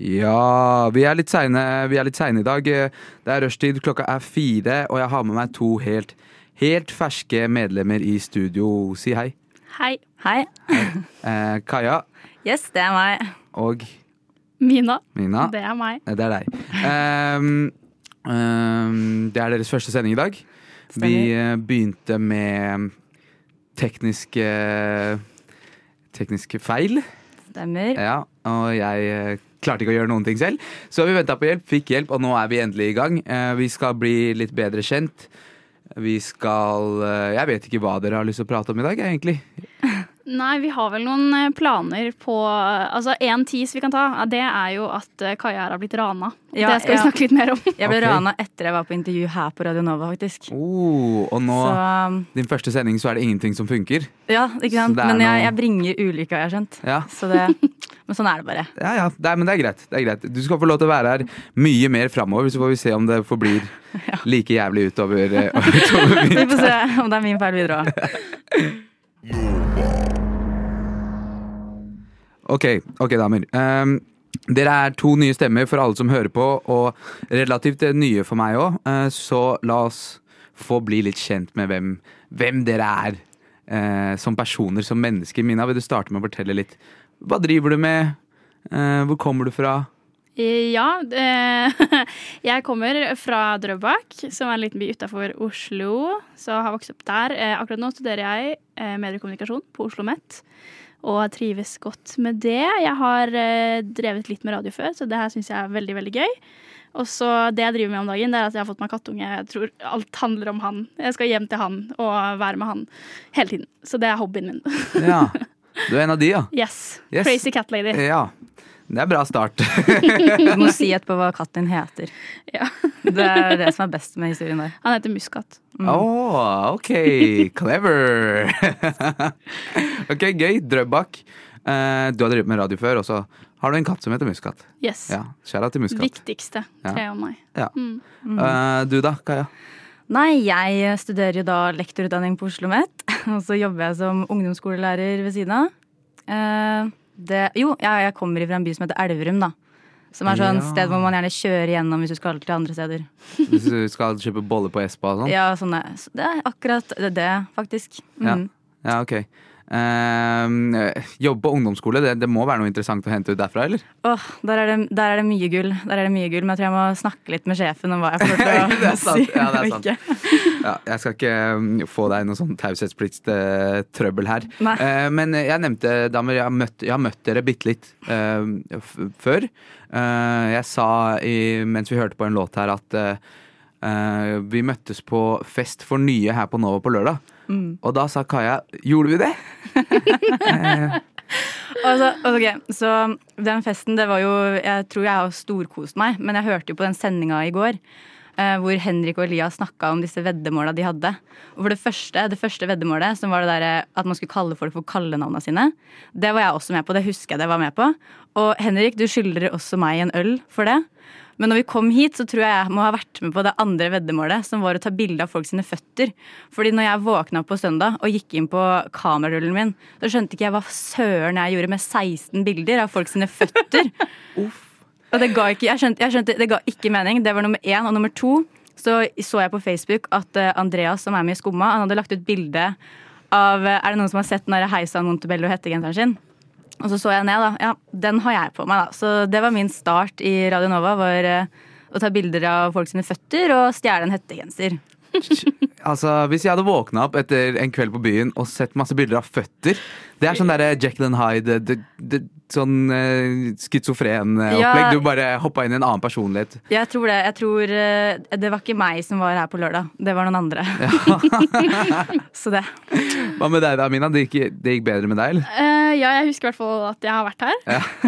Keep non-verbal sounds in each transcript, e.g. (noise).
Ja, vi er litt seine, vi er litt seine i dag. Det er rushtid, klokka er fire, og jeg har med meg to helt, helt ferske medlemmer i studio. Si hei. Hei. Hei. Eh, Kaja Yes, det er meg. og Mina. Mina. Det er meg. Eh, Det er deg. Um, um, det er deres første sending i dag. Stemmer. Vi eh, begynte med tekniske Tekniske feil. Stemmer. Ja, og jeg eh, klarte ikke å gjøre noen ting selv. Så vi venta på hjelp, fikk hjelp, og nå er vi endelig i gang. Eh, vi skal bli litt bedre kjent. Vi skal eh, Jeg vet ikke hva dere har lyst til å prate om i dag, egentlig. Nei, vi har vel noen eh, planer på Altså, en tease vi kan ta, det er jo at eh, Kaja her har blitt rana. Ja, det skal vi snakke litt mer om. (laughs) Jeg ble okay. rana etter jeg var på intervju her på Radio Nova, faktisk. Oh, og nå, Så din første sending, så er det ingenting som funker. ja, ikke sant. Men jeg, jeg bringer ulykke, har skjønt. Ja, Så det, men sånn er det bare. ja, ja det er, men det er greit. Det er greit. Du skal få lov til å være her mye mer framover, så får vi se om det forblir (laughs) like jævlig utover, eh, (laughs) utover Vi får se om det er min feil videre òg. Ok, ok damer. Um, dere er to nye stemmer for alle som hører på, og relativt eh, nye for meg òg. så la oss få bli litt kjent med hvem, hvem dere er uh, som personer, som mennesker. Mina, vil du starte med å fortelle litt? Hva driver du med? Uh, hvor kommer du fra? Ja, (laughs) jeg kommer fra Drøbak, som er en liten by utafor Oslo. Så har vokst opp der. Eh, Akkurat nå studerer jeg eh, mediekommunikasjon på Oslo OsloMet. Og trives godt med det. Jeg har eh, drevet litt med radio før, så det her syns jeg er veldig veldig gøy. Og så Det jeg driver med om dagen, det er at jeg har fått meg kattunge. Jeg tror alt handler om han. Jeg skal hjem til han og være med han hele tiden. Så det er hobbyen min. Ja, (laughs) Du er en av de, ja. Yes. Yes. Crazy cat lady. Ja, Det er bra start. (laughs) Du må si etterpå hva katten din heter. Ja. (laughs) Det er det som er best med historien der. Han heter Muskat. Mm. Å, ok. Clever. (laughs) ok, gøy. Drøbak. Eh, du har drevet med radio før, og så har du en katt som heter Muskat. Yes. Ja, Kjære til Muskat. Viktigste Tre om meg. Ja. Mm. Eh, du da, Kaja? Nei, jeg studerer jo da lektorutdanning på Oslo OsloMet. Og så jobber jeg som ungdomsskolelærer ved siden av. Det, jo, jeg, jeg kommer fra en by som heter Elverum, da. Som er sånn Ja. sted hvor man gjerne kjører gjennom hvis du skal til andre steder. (laughs) Hvis du skal kjøpe boller på Espa og sånn? Ja, sånne, så det er akkurat det, faktisk. Ja. Mm. Ja, ok. Eh, jobb på ungdomsskole, det, det må være noe interessant å hente ut derfra, eller? Åh, der, er det, der er det mye gull. Der er det mye gull, Men jeg tror jeg må snakke litt med sjefen om hva jeg får til Det å sant, (laughs) si. ja, det er (laughs) sant. Ja, jeg skal ikke mm, få deg noe sånn taushetsplikt-trøbbel her. Eh, men jeg nevnte, damer, jeg har møtt, jeg har møtt dere bitte litt eh, f før. Eh, jeg sa i, mens vi hørte på en låt her at eh, eh, vi møttes på Fest for nye her på Nova på lørdag. Mm. Og da sa Kaja Gjorde vi det? (laughs) Eh, okay, ok, så den festen, det var jo Jeg tror jeg har storkost meg, men jeg hørte jo på den sendinga i går. eh, hvor Henrik og Elias snakka om disse veddemåla de hadde. Og for Det første det første veddemålet, som var det der, at man skulle kalle folk for kallenavna sine, det var jeg også med på. Det husker jeg det var med på. Og Henrik, du skylder også meg en øl for det. Men når vi kom hit, så tror jeg jeg må ha vært med på det andre veddemålet, som var å ta bilde av folk sine føtter. Fordi når jeg våkna på søndag og gikk inn på kamerarullen min, så skjønte ikke jeg hva søren jeg gjorde med 16 bilder av folk sine føtter. (laughs) Og det ga ikke, jeg skjønte, jeg skjønte, det ga ikke mening. Det var nummer én. Og nummer to så så jeg på Facebook at eh, Andreas, som er med i Skumma, han hadde lagt ut bilde av eh, Er det noen som har sett den Heisan Montebello-hettegenseren sin? Og så så jeg ned, da. Ja, den har jeg på meg, da. Så det var min start i Radio Nova. Var eh, å ta bilder av folk sine føtter og stjele en hettegenser. (laughs) Altså, Hvis jeg hadde våkna opp etter en kveld på byen og sett masse bilder av føtter Det er sånn derre Jekyll and Hyde, det, det, sånn uh, schizofren-opplegg. Ja. Du bare hoppa inn i en annen personlighet. Jeg tror det. Jeg tror eh, Det var ikke meg som var her på lørdag. Det var noen andre. (laughs) så det. Hva med deg da, Mina? Det gikk, det gikk bedre med deg, eller? Eh, Eh, ja, jeg husker i hvert fall at jeg har vært her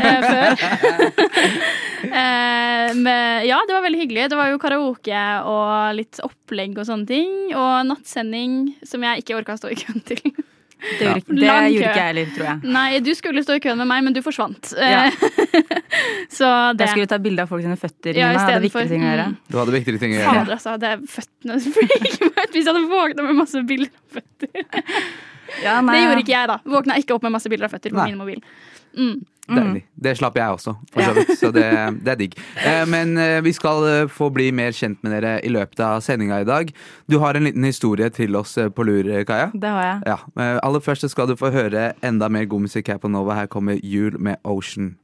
eh, før. (laughs) Eh, men ja, det var veldig hyggelig. Det var jo karaoke og litt opplegg og sånne ting. Og nattsending som jeg ikke orka å stå i køen til. Det gjorde, ikke- det gjorde ikke jeg heller, tror jeg. Nei, du skulle stå i køen med meg, men du forsvant. Ja. Eh, (laughs) Så det Jeg skulle ta bilde av folk sine føtter. Ja, i Jeg hadde istedenfor- ting å gjøre. Mm. Du hadde viktigere ting å gjøre. Fader, altså. Det er føttene som freaker meg ut. Hvis jeg hadde våkna med masse bilder av føtter. Ja, Det gjorde ikke jeg, da. Våkna ikke opp med masse bilder av føtter på Nei. min mobil. Mm. Deilig. Det slapp jeg også, for så vidt. Så det, det er digg. Eh, Men eh, vi skal eh, få bli mer kjent med dere i løpet av sendinga i dag. Du har en liten historie til oss på lur, Kaja. Det har jeg. Ja. Aller først skal du få høre enda mer god musikk her på Nova. Her kommer Jul med Ocean.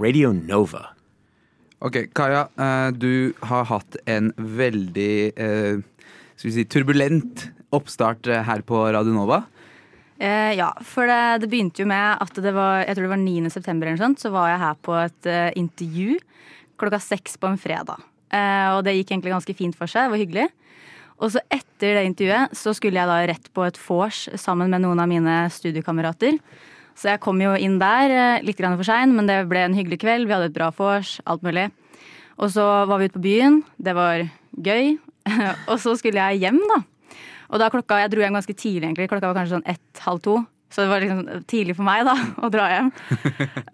Radio Nova. Ok, Kaja, eh, du har hatt en veldig eh, skal vi si, turbulent oppstart eh, her på Radio Nova. Ja, for det, det begynte jo med at det var jeg tror det var 9. september, eller sånt, så var jeg her på et uh, intervju klokka seks på en fredag. Eh, og det gikk egentlig ganske fint for seg. Det var hyggelig. Og så etter det intervjuet så skulle jeg da rett på et vors sammen med noen av mine studiekamerater. Så jeg kom jo inn der eh, litt grann for sein, men det ble en hyggelig kveld. Vi hadde et bra vors, alt mulig. Og så var vi ute på byen. Det var gøy. (laughs) og så skulle jeg hjem, da. Og da klokka, Jeg dro hjem ganske tidlig, egentlig. Klokka var kanskje sånn ett-halv to. Så det var liksom tidlig for meg da, (laughs) å dra hjem.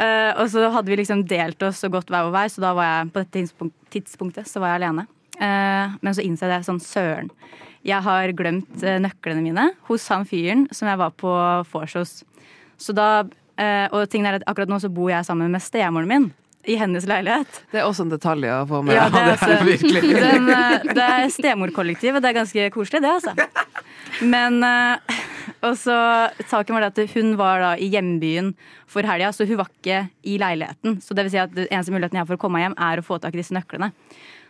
uh, (laughs) og så hadde vi liksom delt oss så godt hver vår vei, så da var jeg på dette tidspunkt, tidspunktet så var jeg alene. Uh, men så innså jeg sånn søren. Jeg har glemt uh, nøklene mine hos han fyren som jeg var på vors hos. Så da, eh, og tingen er at akkurat nå så bor jeg sammen med stemoren min. I hennes leilighet. Det er også en detalj å få med. Ja, (laughs) det er, det er virkelig. (laughs) Den, eh, det er stemorkollektiv, og det er ganske koselig, det, altså. Men eh, Og så saken var det at hun var da i hjembyen for helga, så hun var ikke i leiligheten. Så det vil si at den eneste muligheten jeg har for å komme meg hjem, er å få tak i disse nøklene.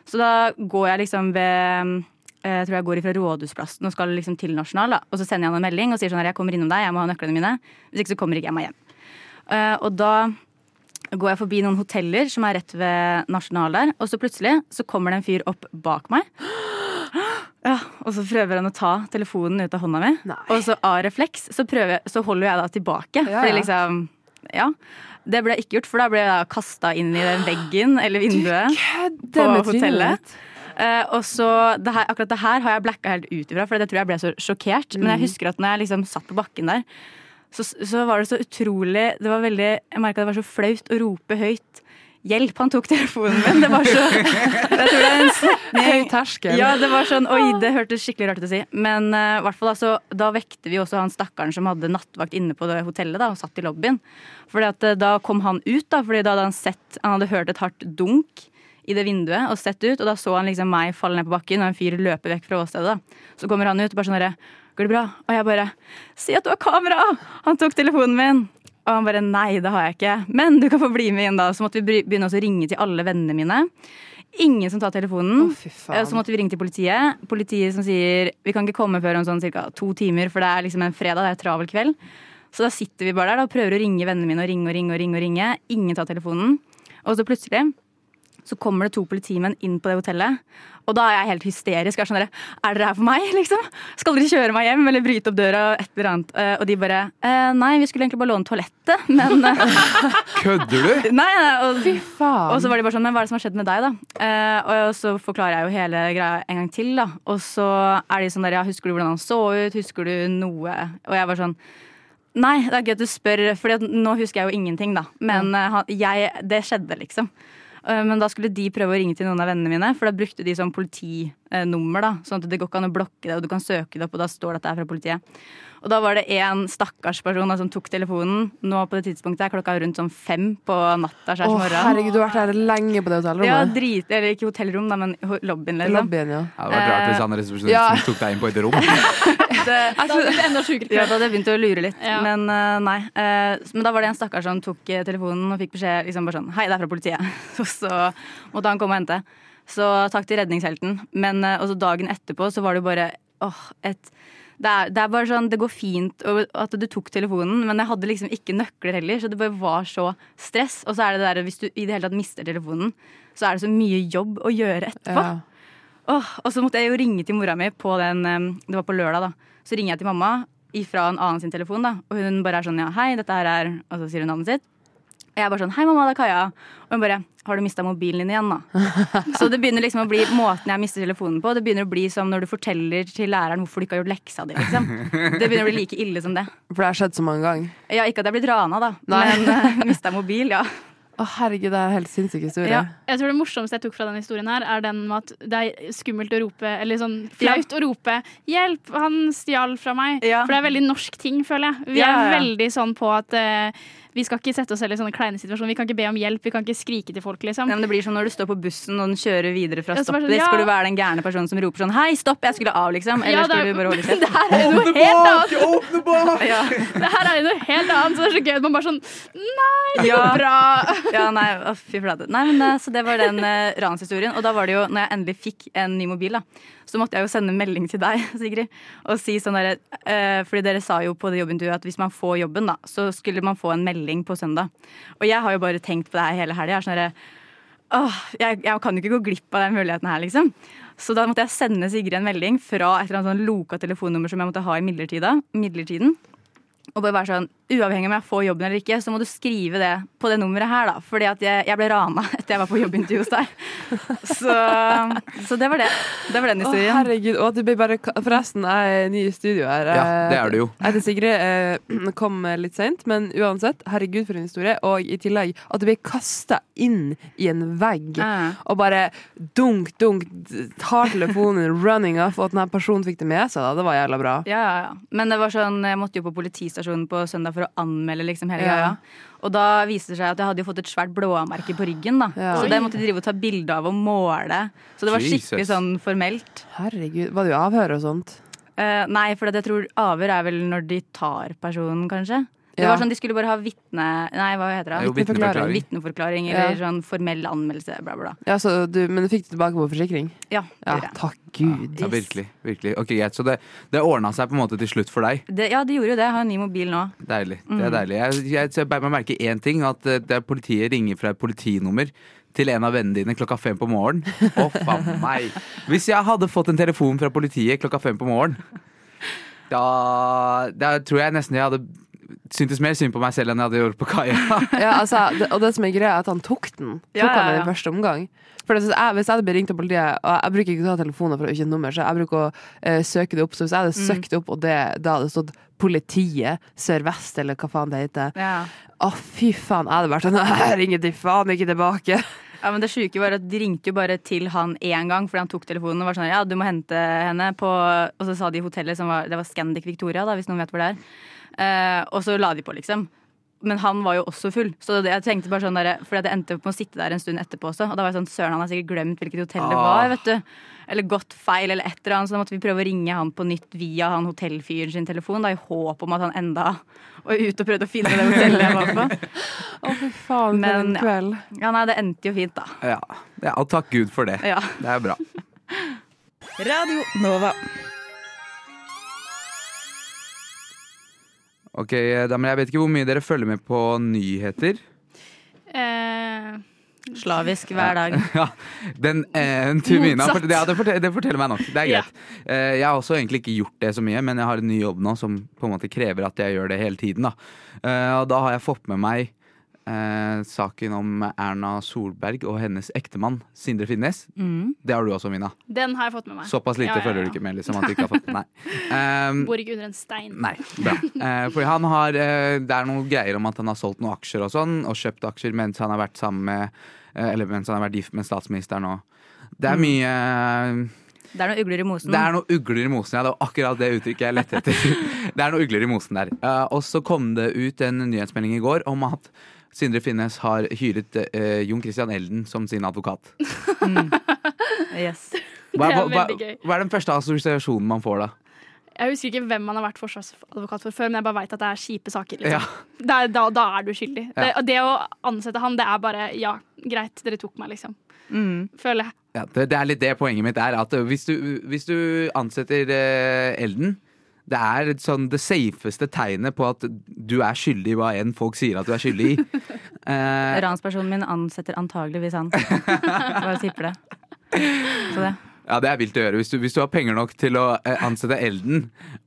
Så da går jeg liksom ved jeg tror jeg går fra Rådhusplassen og skal liksom til Nasjonal. da Og så sender jeg han en melding og sier sånn her, jeg kommer innom deg, jeg må ha nøklene mine. Hvis ikke så kommer ikke jeg meg hjem. Uh, og da går jeg forbi noen hoteller som er rett ved Nasjonal der, og så plutselig så kommer det en fyr opp bak meg. Ja, Og så prøver han å ta telefonen ut av hånda mi, Nei. og så av refleks så, prøver, så holder jeg da tilbake. Ja, Fordi liksom Ja. Det ble ikke gjort, for da ble jeg kasta inn i den veggen eller vinduet på hotellet. Eh, og så, det her, Akkurat det her har jeg blacka helt ut ifra, for det tror jeg ble så sjokkert. Men jeg husker at når jeg liksom satt på bakken der, så, så var det så utrolig Det var veldig, Jeg merka det var så flaut å rope høyt 'hjelp', han tok telefonen min. Det var så (laughs) Jeg tror det er en Høy terskel. ja, det var sånn, oi, det hørtes skikkelig rart ut å si. Men uh, hvert fall altså, da vekte vi også han stakkaren som hadde nattvakt inne på det hotellet da, og satt i lobbyen. Fordi at eh, da kom han ut, da, fordi da hadde han sett Han hadde hørt et hardt dunk i det vinduet og sett ut, og da så han liksom meg falle ned på bakken og en fyr løpe vekk fra åstedet. Så kommer han ut og bare sånn herre Går det bra? Og jeg bare Si at du har kamera! Han tok telefonen min. Og han bare nei, det har jeg ikke. Men du kan få bli med inn, da. Så måtte vi begynne å ringe til alle vennene mine. Ingen som tar telefonen. Oh, Så måtte vi ringe til politiet. Politiet som sier vi kan ikke komme før om sånn ca. to timer, for det er liksom en fredag, det er en travel kveld. Så da sitter vi bare der da, og prøver å ringe vennene mine og ringe og ringe. og ringe og ringe. Ingen tar telefonen. Og så plutselig så kommer det to politimenn inn på det hotellet. Og da er jeg helt hysterisk. Jeg Er, sånn, der, er dere her for meg, (laughs) liksom? Skal dere kjøre meg hjem eller bryte opp døra? og Et eller annet. Eh, Og de bare eh, Nei, vi skulle egentlig bare låne toalettet, (laughs) men eh, (laughs) Kødder du? Nei, nei og, Fy faen. og så var de bare sånn, men hva er det som har skjedd med deg da? Eh, og så forklarer jeg jo hele greia en gang til da. Og så er de sånn der, ja, husker du hvordan han så ut? Husker du noe? Og jeg var sånn, nei, det er gøy at du spør, for nå husker jeg jo ingenting da. Men mm. han, jeg, det skjedde liksom. Eh, Men da skulle de prøve å ringe til noen av vennene mine, for da brukte de sånn politinummer. da, Sånn at det går ikke an å blokke det, og du kan søke det opp, og da står det at det er fra politiet. Og da var det en stakkars person da, som tok telefonen. Nå på det tidspunktet er klokka rundt sånn fem på natta. Å, morgen. herregud, du har vært her lenge på det Ja, drit, eller ikke hotellrom, da, men lobbyen. Liksom. lobbyen, ja. Ja, det hadde vært rart hvis han resepsjonisten Ja. tok deg inn på et rom. (laughs) Det, Da hadde det enda sjukere. ja, da hadde jeg begynt å lure litt. Ja. Men eh, nei. Eh, men da var det en stakkar som tok eh, telefonen og fikk beskjed liksom bare sånn Hei, det er fra politiet. (laughs) Og så måtte han komme og hente. Så takk til redningshelten. Men eh, også dagen etterpå så var det jo bare åh, et det er, det er bare sånn, det går fint at du tok telefonen, men jeg hadde liksom ikke nøkler heller, så det bare var så stress. Og så er det det der, hvis du i det hele tatt mister telefonen, så er det så mye jobb å gjøre etterpå. ja. Oh, og så måtte jeg jo ringe til mora mi på den Det var på lørdag, da. Så ringer jeg til mamma fra en annen sin telefon, da. Og hun bare er sånn ja, hei, dette her er Og så sier hun navnet sitt. Og jeg er bare sånn hei, mamma, det er Kaja. Og hun bare har du mista mobilen din igjen, da? så det begynner liksom å bli måten jeg mister telefonen på. Det begynner å bli som når du forteller til læreren hvorfor du ikke har gjort leksa di, liksom. Det begynner å bli like ille som det. For det har skjedd så mange ganger. Ja, ikke at jeg er blitt rana, da, Nei. men uh, mista mobil, ja. Å herregud, det er en helt sinnssyk historie. Ja. Jeg tror Det morsomste jeg tok fra denne historien, her er den med at det er skummelt å rope Eller sånn flaut å rope 'hjelp, han stjal fra meg'. Ja. For det er veldig norsk ting, føler jeg. Vi Ja, er ja, ja. veldig sånn på at eh, vi skal ikke sette oss selv i sånne kleine situasjoner. Vi kan ikke be om hjelp, vi kan ikke skrike til folk, liksom. Ja, men det blir som når du står på bussen og den kjører videre fra stoppet. sånn, ja. Skal du være den gærne personen som roper sånn 'hei, stopp, jeg skulle av', liksom? Eller Ja, skal du bare (laughs) holde kjeft? Det her er jo noe helt annet! Åpne bak! Ja. Det her er jo noe helt annet, så det er så gøy at man bare sånn Nei, det Ja. går bra! ja, nei, fy flate. Nei, men eh, Så det var den uh, ranshistorien. Og da var det jo, når jeg endelig fikk en ny mobil, da, så måtte jeg jo sende melding til deg, (laughs) Sigrid, og si sånn derre eh, Fordi dere sa jo på det jobbintervjuet at hvis man får jobben, da, så skulle man få en melding på søndag. Og jeg har jo bare tenkt på det her hele helga. Sånn Åh, jeg, jeg kan jo ikke gå glipp av den muligheten her, liksom. Så da måtte jeg sende Sigrid en melding fra et eller annet sånn loka telefonnummer som jeg måtte ha i midlertiden. Og bare være sånn, Uavhengig om jeg får jobben eller ikke, så må du skrive det på det nummeret her. da Fordi at jeg, jeg ble rana etter jeg var på jobbintervju hos deg. Så, så det var det. Det var den Å, historien. herregud. Og at du ble bare Forresten, jeg er ny i studio her. Ja, det er du jo. Jeg heter Sigrid. eh, Kom litt seint, men uansett, herregud for en historie. Og i tillegg at du ble kasta inn i en vegg. Ja. Og bare dunk, dunk, tar telefonen running off, og at denne personen fikk det med seg. da Det var jævla bra. Ja, ja, ja. Men det var sånn, jeg måtte jo på politistasjonen på søndag for å anmelde liksom hele Ja. greia. Og da viste det seg at jeg hadde jo fått et svært blåmerke på ryggen. da Ja. Så det måtte de drive og ta bilde av og måle. Så det var skikkelig Jesus. sånn formelt. Herregud. Var det jo avhør og sånt? Eh, nei, for jeg tror avhør er vel når de tar personen, kanskje. Det Ja. var sånn, De skulle bare ha vitne... Nei, hva heter det? Vitneforklaring. Vitneforklaring eller Ja. sånn formell anmeldelse. Bla, bla. Ja, så du, Men du fikk det tilbake på forsikring? Ja, Ja, takk Gud. Ja, virkelig. virkelig. Ok, greit. Så det, det ordna seg på en måte til slutt for deg. det, ja, det gjorde jo det. Jeg har en ny mobil nå. Deilig. Mm. Det er deilig. Jeg, jeg, jeg må merke én ting. At eh, det er politiet ringer fra et politinummer til en av vennene dine klokka fem på morgenen. Å, faen meg. Hvis jeg hadde fått en telefon fra politiet klokka fem på morgenen, da, da tror jeg nesten jeg hadde syntes mer synd på meg selv enn jeg hadde gjort på Kaja. (laughs) Ja, altså, det, og det som er greia, er at han tok den. Tok Ja, ja, han den i første omgang. For det, jeg, Hvis jeg hadde blitt ringt av politiet, og jeg bruker ikke å ta telefoner for å ikke nummer, så jeg bruker å uh, søke det opp. Så hvis jeg hadde Mm. søkt opp, og det, da hadde stått Politiet Sør-Vest, eller hva faen det heter Ja. Å, fy faen, jeg hadde vært sånn (laughs) Jeg ringer til faen ikke tilbake. Ja, men det sjuke var at De ringte jo bare til han én gang fordi han tok telefonen og var sånn Ja, du må hente henne på Og så sa de hotellet som var Det var Scandic Victoria, da, hvis noen vet hvor det er. Eh, og så la de på, liksom. Men han var jo også full. Så det, jeg tenkte bare sånn der, Fordi det endte på å sitte der en stund etterpå også. Og da var jeg sånn Søren, han har sikkert glemt hvilket hotell det var. Ah. vet du Eller gått feil, eller et eller annet. Så da måtte vi prøve å ringe han på nytt via han hotellfyren sin telefon. Da, I håp om at han enda (laughs) var ute og prøvde å finne det hotellet jeg var på. (laughs) Å, fy faen, for en en ja. kveld. Ja, nei, det endte jo fint, da. Ja. ja, og takk Gud for det. Ja. Det er bra. (laughs) Radio Nova. Ok, damer, jeg vet ikke hvor mye dere følger med på nyheter. Eh, Slavisk hver dag. (laughs) Ja, den eh, Tumina ja, det, forteller, det forteller meg nok. Det er Ja. Eh, jeg har også egentlig ikke gjort det så mye, men jeg har en ny jobb nå som på en måte krever at jeg gjør det hele tiden. Da. Eh, og da har jeg fått med meg eh, saken om Erna Solberg og hennes ektemann Sindre Finnes. Mm. Det har du også, Mina. den har jeg fått med meg. Såpass lite Ja, ja, ja. følger du ikke med, liksom. At du ikke har fått Nei. Um, (laughs) Bor ikke under en stein. Nei, bra. Eh, for han har eh, Det er noen greier om at han har solgt noen aksjer og sånn, og kjøpt aksjer mens han har vært sammen med eh, Eller mens han har vært gift med statsministeren og Det er mye eh, Det er noen ugler i mosen. Det er noen ugler i mosen, ja. Det var akkurat det uttrykket jeg lette etter. (laughs) Det er noen ugler i mosen der. Eh, og så kom det ut en nyhetsmelding i går om at Sindre Finnes har hyret eh, Jon Christian Elden som sin advokat. (laughs) Yes. Hva, er hva, hva, hva er den første assosiasjonen man får da? Jeg husker ikke hvem man har vært forsvarsadvokat for før, men jeg bare veit at det er kjipe saker. Liksom. Ja. Er, da, da er du skyldig. Ja. Det, og det å ansette han, det er bare ja, greit, dere tok meg, liksom. Mm. Føler jeg. Ja, det, det er litt det poenget mitt er. At hvis du, hvis du ansetter eh, Elden det er sånn det safeste tegnet på at du er skyldig i hva enn folk sier at du er skyldig i. (laughs) Eh, Ranspersonen min ansetter antageligvis han. (laughs) Bare tipper det. Så det. Ja, det er vilt å gjøre. Hvis du, hvis du har penger nok til å eh, ansette Elden,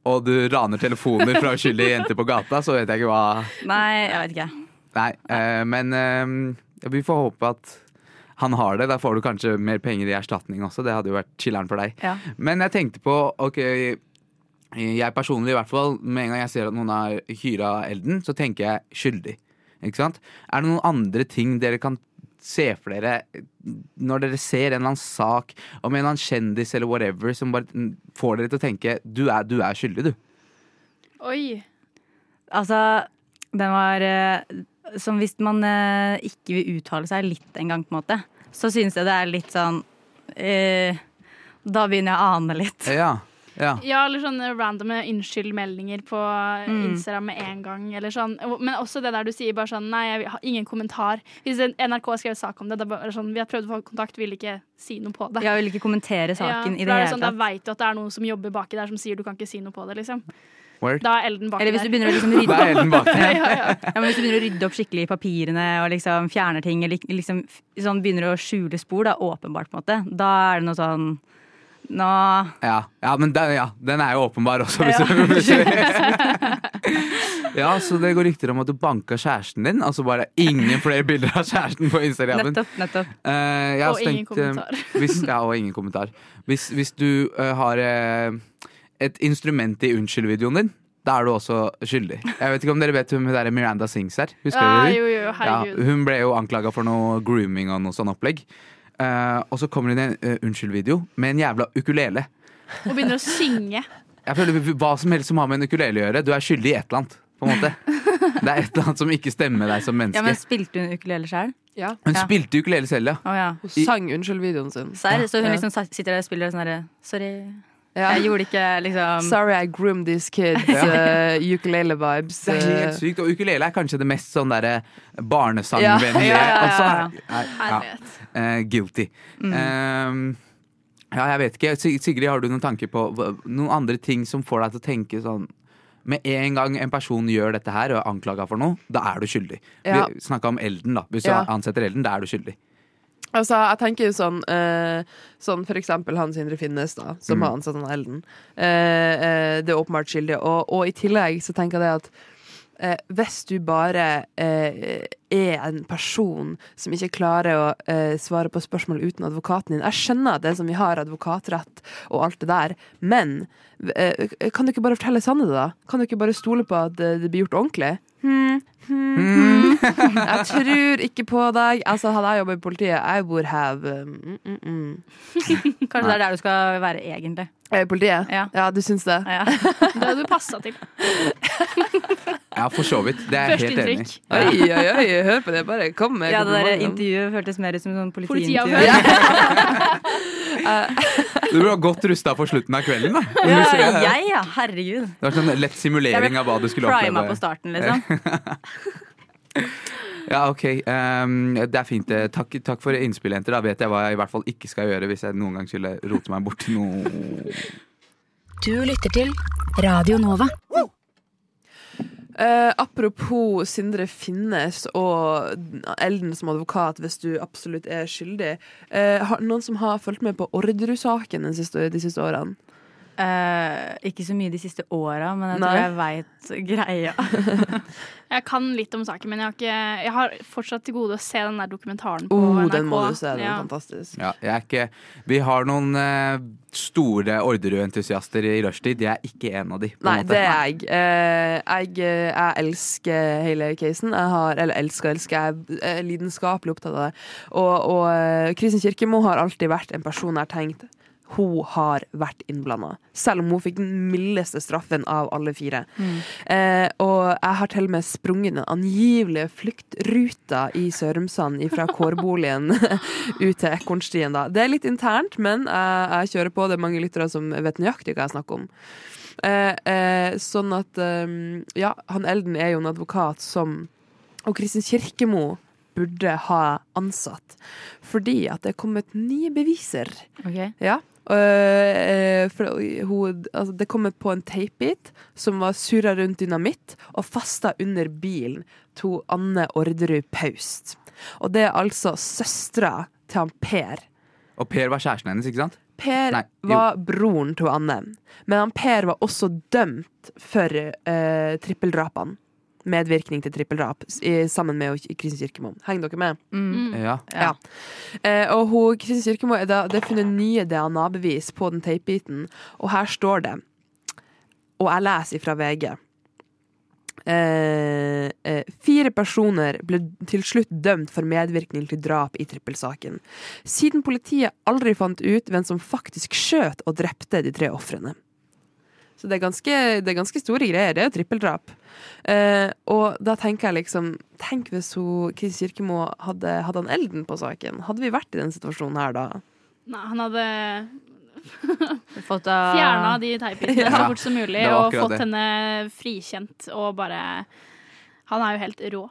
og du raner telefoner fra uskyldige jenter på gata, så vet jeg ikke hva Nei, jeg vet ikke. Nei, eh, men eh, vi får håpe at han har det. Da får du kanskje mer penger i erstatning også. Det hadde jo vært chiller'n for deg. Ja. Men jeg tenkte på ok, jeg personlig i hvert fall, med en gang jeg ser at noen har hyra Elden, så tenker jeg skyldig. Ikke sant? Er det noen andre ting dere kan se for dere når dere ser en eller annen sak om en eller annen kjendis eller whatever som bare får dere til å tenke du er, du er skyldig, du. Oi. Altså, den var eh, Som hvis man eh, ikke vil uttale seg litt engang, på en måte, så syns jeg det er litt sånn eh, Da begynner jeg å ane litt. Ja, ja. Ja, eller sånne randome unnskyld-meldinger på Mm. Instagram med en gang. Eller sånn. Men også det der du sier bare sånn Nei, jeg har ingen kommentar. Hvis NRK har skrevet sak om det, det er bare sånn Vi har prøvd å få kontakt, vil ikke si noe på det. Jeg vil ikke kommentere saken i for det hele sånn, Da veit du at det er noen som jobber baki der som sier du kan ikke si noe på det, liksom. Word. Da er Elden baki Eller hvis du der. begynner å liksom (laughs) rydde (laughs) ja, ja, ja. Ja, Hvis du begynner å rydde opp skikkelig i papirene og liksom fjerner ting, eller liksom sånn begynner å skjule spor, da, åpenbart, på en måte, da er det noe sånn Nå Ja, ja men den, ja, den er jo åpenbar også. (laughs) Ja, så det går rykter om at du banka kjæresten din. Altså bare ingen flere bilder av kjæresten på Instagram. Nettopp. nettopp. Uh, Og stengt, ingen kommentar. Hvis, ja, og ingen kommentar. Hvis, hvis du uh, har uh, et instrument i unnskyld-videoen din, da er du også skyldig. Jeg vet ikke om dere vet hvem der Miranda Sings er? Husker Ja, dere hun? jo, jo, Ja, hun ble jo anklaga for noe grooming og noe sånn opplegg. Eh, og så kommer det inn en uh, unnskyld-video med en jævla ukulele. Og begynner å synge. Jeg føler Hva som helst som har med en ukulele å gjøre, du er skyldig i et eller annet. På en måte. (laughs) Det er et eller annet som ikke stemmer med deg som menneske. Ja, men Spilte hun ukulele sjøl? Ja. Hun ja. spilte ukulele selv, ja. Oh, ja. Hun sang unnskyld-videoen sin. Serr? Så hun Ja. liksom sitter der og spiller sånn herre Sorry, Ja. jeg gjorde ikke liksom Sorry I groomed these kids. Uh, ukulele vibes. Det er uh, helt sykt. Og ukulele er kanskje det mest sånn derre barnesangvennlige. Ja. (laughs) Ja, ja, ja, eh, guilty. Mm. Uh, ja, jeg vet ikke. Sig- Sigrid, har du noen tanker på noen andre ting som får deg til å tenke sånn med en gang en person gjør dette her og er anklaga for noe, da er du skyldig. Ja. Vi snakka om Elden, da. Hvis Ja. du ansetter Elden, da er du skyldig. Altså, jeg tenker jo sånn eh, Sånn for eksempel han Sindre Finnes, da, som Mm. har ansatt han Elden. Eh, eh, det er åpenbart skyldig. Og, og i tillegg så tenker jeg det at eh, hvis du bare eh, er en person som ikke klarer å eh, svare på spørsmål uten advokaten din Jeg skjønner det som vi har advokatrett og alt det der, men kan du ikke bare fortelle sannheten, da? Kan du ikke bare stole på at det, det blir gjort ordentlig? Hmm, hmm. Jeg tror ikke på deg. Altså, hadde jeg jobba i politiet, I would have um, mm, mm, mm. Kanskje det er der du skal være egentlig. I Politiet? Ja. du syns det? Ja. Det hadde du passa til. Ja, for så vidt. Det er jeg helt enig i. Oi, oi, oi, hør på det. Bare kom med Ja, det der intervjuet føltes mer ut som sånn politiintervju. (laughs) Du blir godt rusta for slutten av kvelden, da. Ja, jeg, ja. Herregud. Det var sånn lett simulering av hva du skulle Prima på starten, liksom. (laughs) (laughs) Ja, ok. Um, det er fint. eh, Takk, takk for innspillet, jenter. Da vet jeg hva jeg i hvert fall ikke skal gjøre hvis jeg noen gang skulle rote meg borti noe Du lytter til Radio Nova. Uh, apropos Sindre Finnes og Elden som advokat, hvis du absolutt er skyldig. Uh, har, noen som har fulgt med på Orderud-saken de de siste årene? Eh, ikke så mye de siste åra, men jeg Nei. tror jeg veit greia. (laughs) Jeg kan litt om saken, men jeg har, ikke, jeg har fortsatt til gode å se den der dokumentaren på Oh, NRK. den må du se. Den er Ja. fantastisk. Ja, jeg er ikke Vi har noen uh, store Orderud-entusiaster i rushtid. Jeg er ikke en av de. på Nei, måte. det er jeg. Uh, jeg. Jeg elsker hele casen. Jeg har, eller elsker, elsker. Jeg er lidenskapelig opptatt av det. Og, og Kristin Kirkemo har alltid vært en person jeg har tenkt hun har vært innblanda. Selv om hun fikk den mildeste straffen av alle fire. Eh, og jeg har til og med sprunget den angivelige fluktruta i Sørumsand fra (laughs) kårboligen (laughs) ut til Ekornstien. Da. Det er litt internt, men jeg, jeg kjører på. Det er mange lyttere som vet nøyaktig hva jeg snakker om. Eh, eh, sånn at eh, Ja, han Elden er jo en advokat som Og Kristin Kirkemo burde ha ansatt. Fordi at det er kommet nye beviser. Ok. Ja. Øh, for hun, altså, det kom på en teipbit som var surra rundt dynamitt og festa under bilen til Anne Orderud Paust. Og det er altså søstera til han Per. Og Per var kjæresten hennes, ikke sant? Per Nei, var broren til Anne, men han Per var også dømt for eh, trippeldrapene. Medvirkning til trippeldrap sammen med Kristin Kirkemo. Henger dere med? Mm. Ja. Ja. Eh, og hun, Kristin Kirkemo er da, det er funnet nye DNA-bevis på den teipbiten, og her står det, og jeg leser fra VG eh, eh, Fire personer ble til slutt dømt for medvirkning til drap i trippelsaken. Siden politiet aldri fant ut hvem som faktisk skjøt og drepte de tre ofrene. Så det er, ganske, det er ganske store greier. Det er jo trippeldrap. Eh, og da tenker jeg liksom Tenk hvis hun, Kristin Kirkemo hadde, hadde han elden på saken. Hadde vi vært i den situasjonen her da? Nei, han hadde (laughs) Fått fjerna de teipbitene Ja, så fort som mulig og fått det. henne frikjent og bare Han er jo helt rå.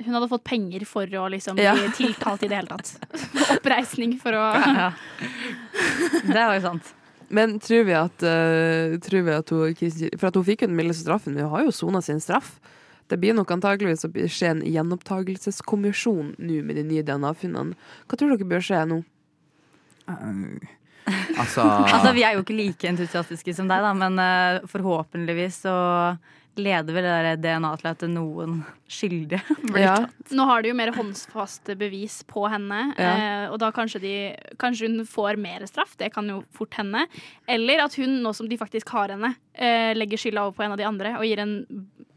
Hun hadde fått penger for å liksom bli Ja. tiltalt i det hele tatt. (laughs) Oppreisning for å Ja. Det var jo sant. Men tror vi at, uh, tror vi at hun, For at hun fikk jo den mildeste straffen, men hun har jo sona sin straff. Det blir nok antageligvis å skje en gjenopptakelseskommisjon nå med de nye DNA-funnene. Hva tror dere bør skje nå? (laughs) Altså, Altså, Vi er jo ikke like entusiastiske som deg, da, men uh, forhåpentligvis så leder vel det der DNA til at noen skyldige (laughs) blir Ja. tatt. Nå har de jo mer håndfaste bevis på henne, Ja. eh, og da kanskje, de, kanskje hun får mer straff. Det kan jo fort hende. Eller at hun, nå som de faktisk har henne, eh, legger skylda over på en av de andre og gir en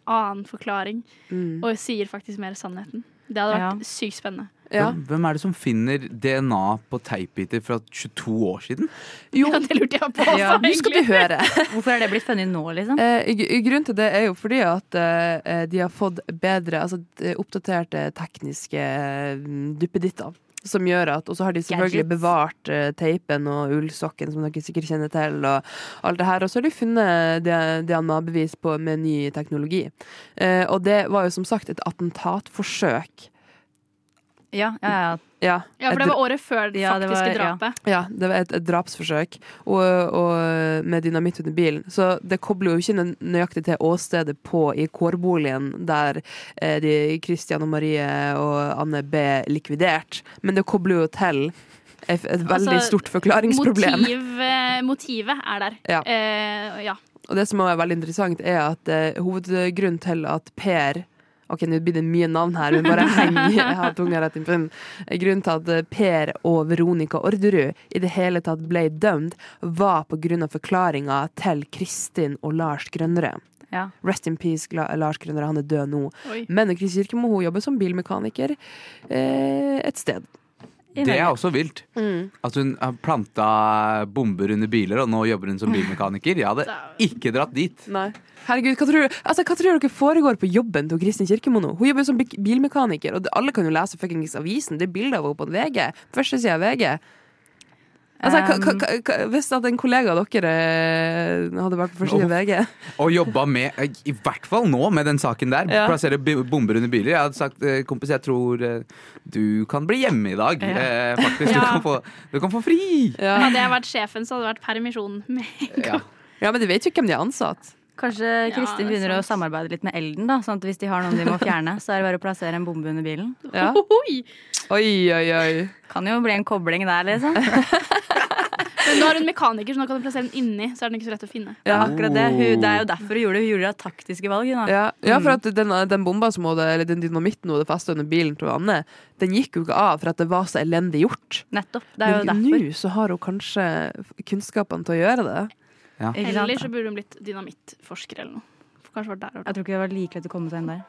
annen forklaring. Mm. Og sier faktisk mer sannheten. Det hadde vært Ja. sykt spennende. Ja. hvem, hvem er det som finner DNA på teipbiter fra 22 år siden? Jo, Ja, det lurte jeg på også, Ja, nå skal du høre. (laughs) Hvorfor er det blitt funnet nå, liksom? Eh, grunnen til det er jo fordi at eh, de har fått bedre, altså oppdaterte tekniske eh, duppeditter. Som gjør at, Og så har de selvfølgelig bevart uh, teipen og ullsokken, som dere sikkert kjenner til. Og alt det her, og så har de funnet DNA-bevis med ny teknologi. Uh, og det var jo som sagt et attentatforsøk. Ja, ja, ja. Ja, Ja, for det var året før det Ja, det faktiske var- drapet. Ja, det var et, et drapsforsøk og, og med dynamitt under bilen. Så det kobler jo ikke nøyaktig til åstedet på i kårboligen der eh, de Christian og Marie og Anne ble likvidert, men det kobler jo til et, et veldig Altså, stort forklaringsproblem. Motiv, eh, motivet er der. Ja. Eh, ja. Og det som er veldig interessant, er at eh, hovedgrunnen til at Per Ok, nå blir det mye navn her, men bare heng jeg har tunga rett inn på den. Grunnen til at eh, Per og Veronica Orderud i det hele tatt ble dømt, var på grunn av forklaringa til Kristin og Lars Grønnerød. ja. Rest in peace, Lars Grønnerød. Han er død nå. Oi. Men Kristin Kirkemo hun jobber som bilmekaniker eh, et sted. Det er også vilt. At hun har planta bomber under biler, og nå jobber hun som bilmekaniker. Jeg hadde ikke dratt dit. Nei. Herregud, hva tror, altså, hva tror dere foregår på jobben til Kristin Kirkemo nå? Hun jobber som bilmekaniker, og alle kan jo lese fuckings avisen. Det er bilder av henne på VG. Første sida av VG. Altså, hvis at en kollega av dere eh, hadde vært på forsiden av VG Og jobba med, eh, i hvert fall nå, med den saken der. Ja. Plassere bomber under biler. Jeg hadde sagt eh, kompis, jeg tror du kan bli hjemme i dag. Eh, faktisk, du, kan få, du kan få fri. ja. Hadde jeg vært sjefen, så hadde det vært permisjon. med en gang. Ja. ja, men de vet jo ikke hvem de har ansatt. Kanskje Ja, Kristin ja, begynner begynner å samarbeide litt med Elden, da, sånn at hvis de har noen de må fjerne, så er det bare å plassere en bombe under bilen. Ja. (laughs) Oi, oi, oi. Kan jo bli en kobling der, liksom. (laughs) Nå er hun mekaniker, så nå kan du plassere den inni. Så er den ikke så lett å finne. Ja, akkurat det. Hun, det er jo derfor hun gjorde det. Hun gjorde det taktiske valg. Ja, ja, for at den, den bomba som hadde, eller den dynamitten hun hadde festet under bilen til Anne, den gikk jo ikke av for at det var så elendig gjort. Nettopp. Det er jo Men derfor. nå så har hun kanskje kunnskapene til å gjøre det. Ja. Eller så burde hun blitt dynamittforsker eller noe. For kanskje vært der. Jeg tror ikke det var like lett å komme seg inn der.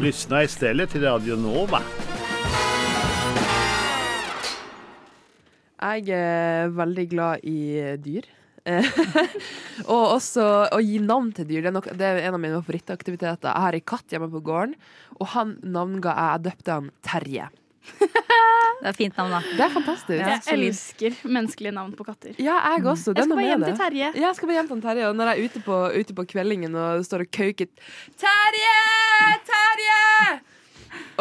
Lyssna istället till Radio Nova. Jeg er veldig glad i dyr. (laughs) Og også å gi navn til dyr. Det er, nok, det er en av mine favorittaktiviteter. Jeg har en katt hjemme på gården, og han navnga jeg. Jeg døpte han Terje. (laughs) Det er et fint navn, da. Det er fantastisk. Ja, Jeg elsker menneskelige navn på katter. Ja, jeg også. Det Jeg er skal bare med hjem til Terje. Ja, jeg skal bare hjem til Terje. Og når jeg er ute på, ute på kveldingen og står og kauker Terje! Terje!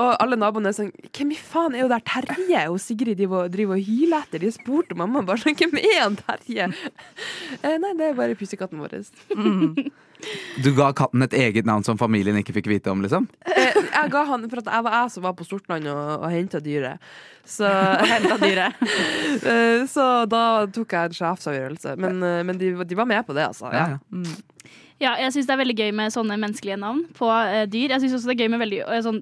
Og alle naboene er sånn Hvem i faen er jo der Terje? Og Sigrid driver, driver og hyler etter. De spurte mamma bare sånn Hvem er han Terje? Eh, nei, det er bare pussekatten vår. Du ga katten et eget navn som familien ikke fikk vite om, liksom? Eh, jeg ga han For at jeg var jeg som var på Sortland og, og henta dyret. Så, (laughs) dyret. (laughs) Eh, så da tok jeg en sjefsavgjørelse. Men, men de, de var med på det, altså. Ja, Ja. Mm. Ja, jeg syns det er veldig gøy med sånne menneskelige navn på eh, dyr. Jeg syns også det er gøy med veldig eh, sånn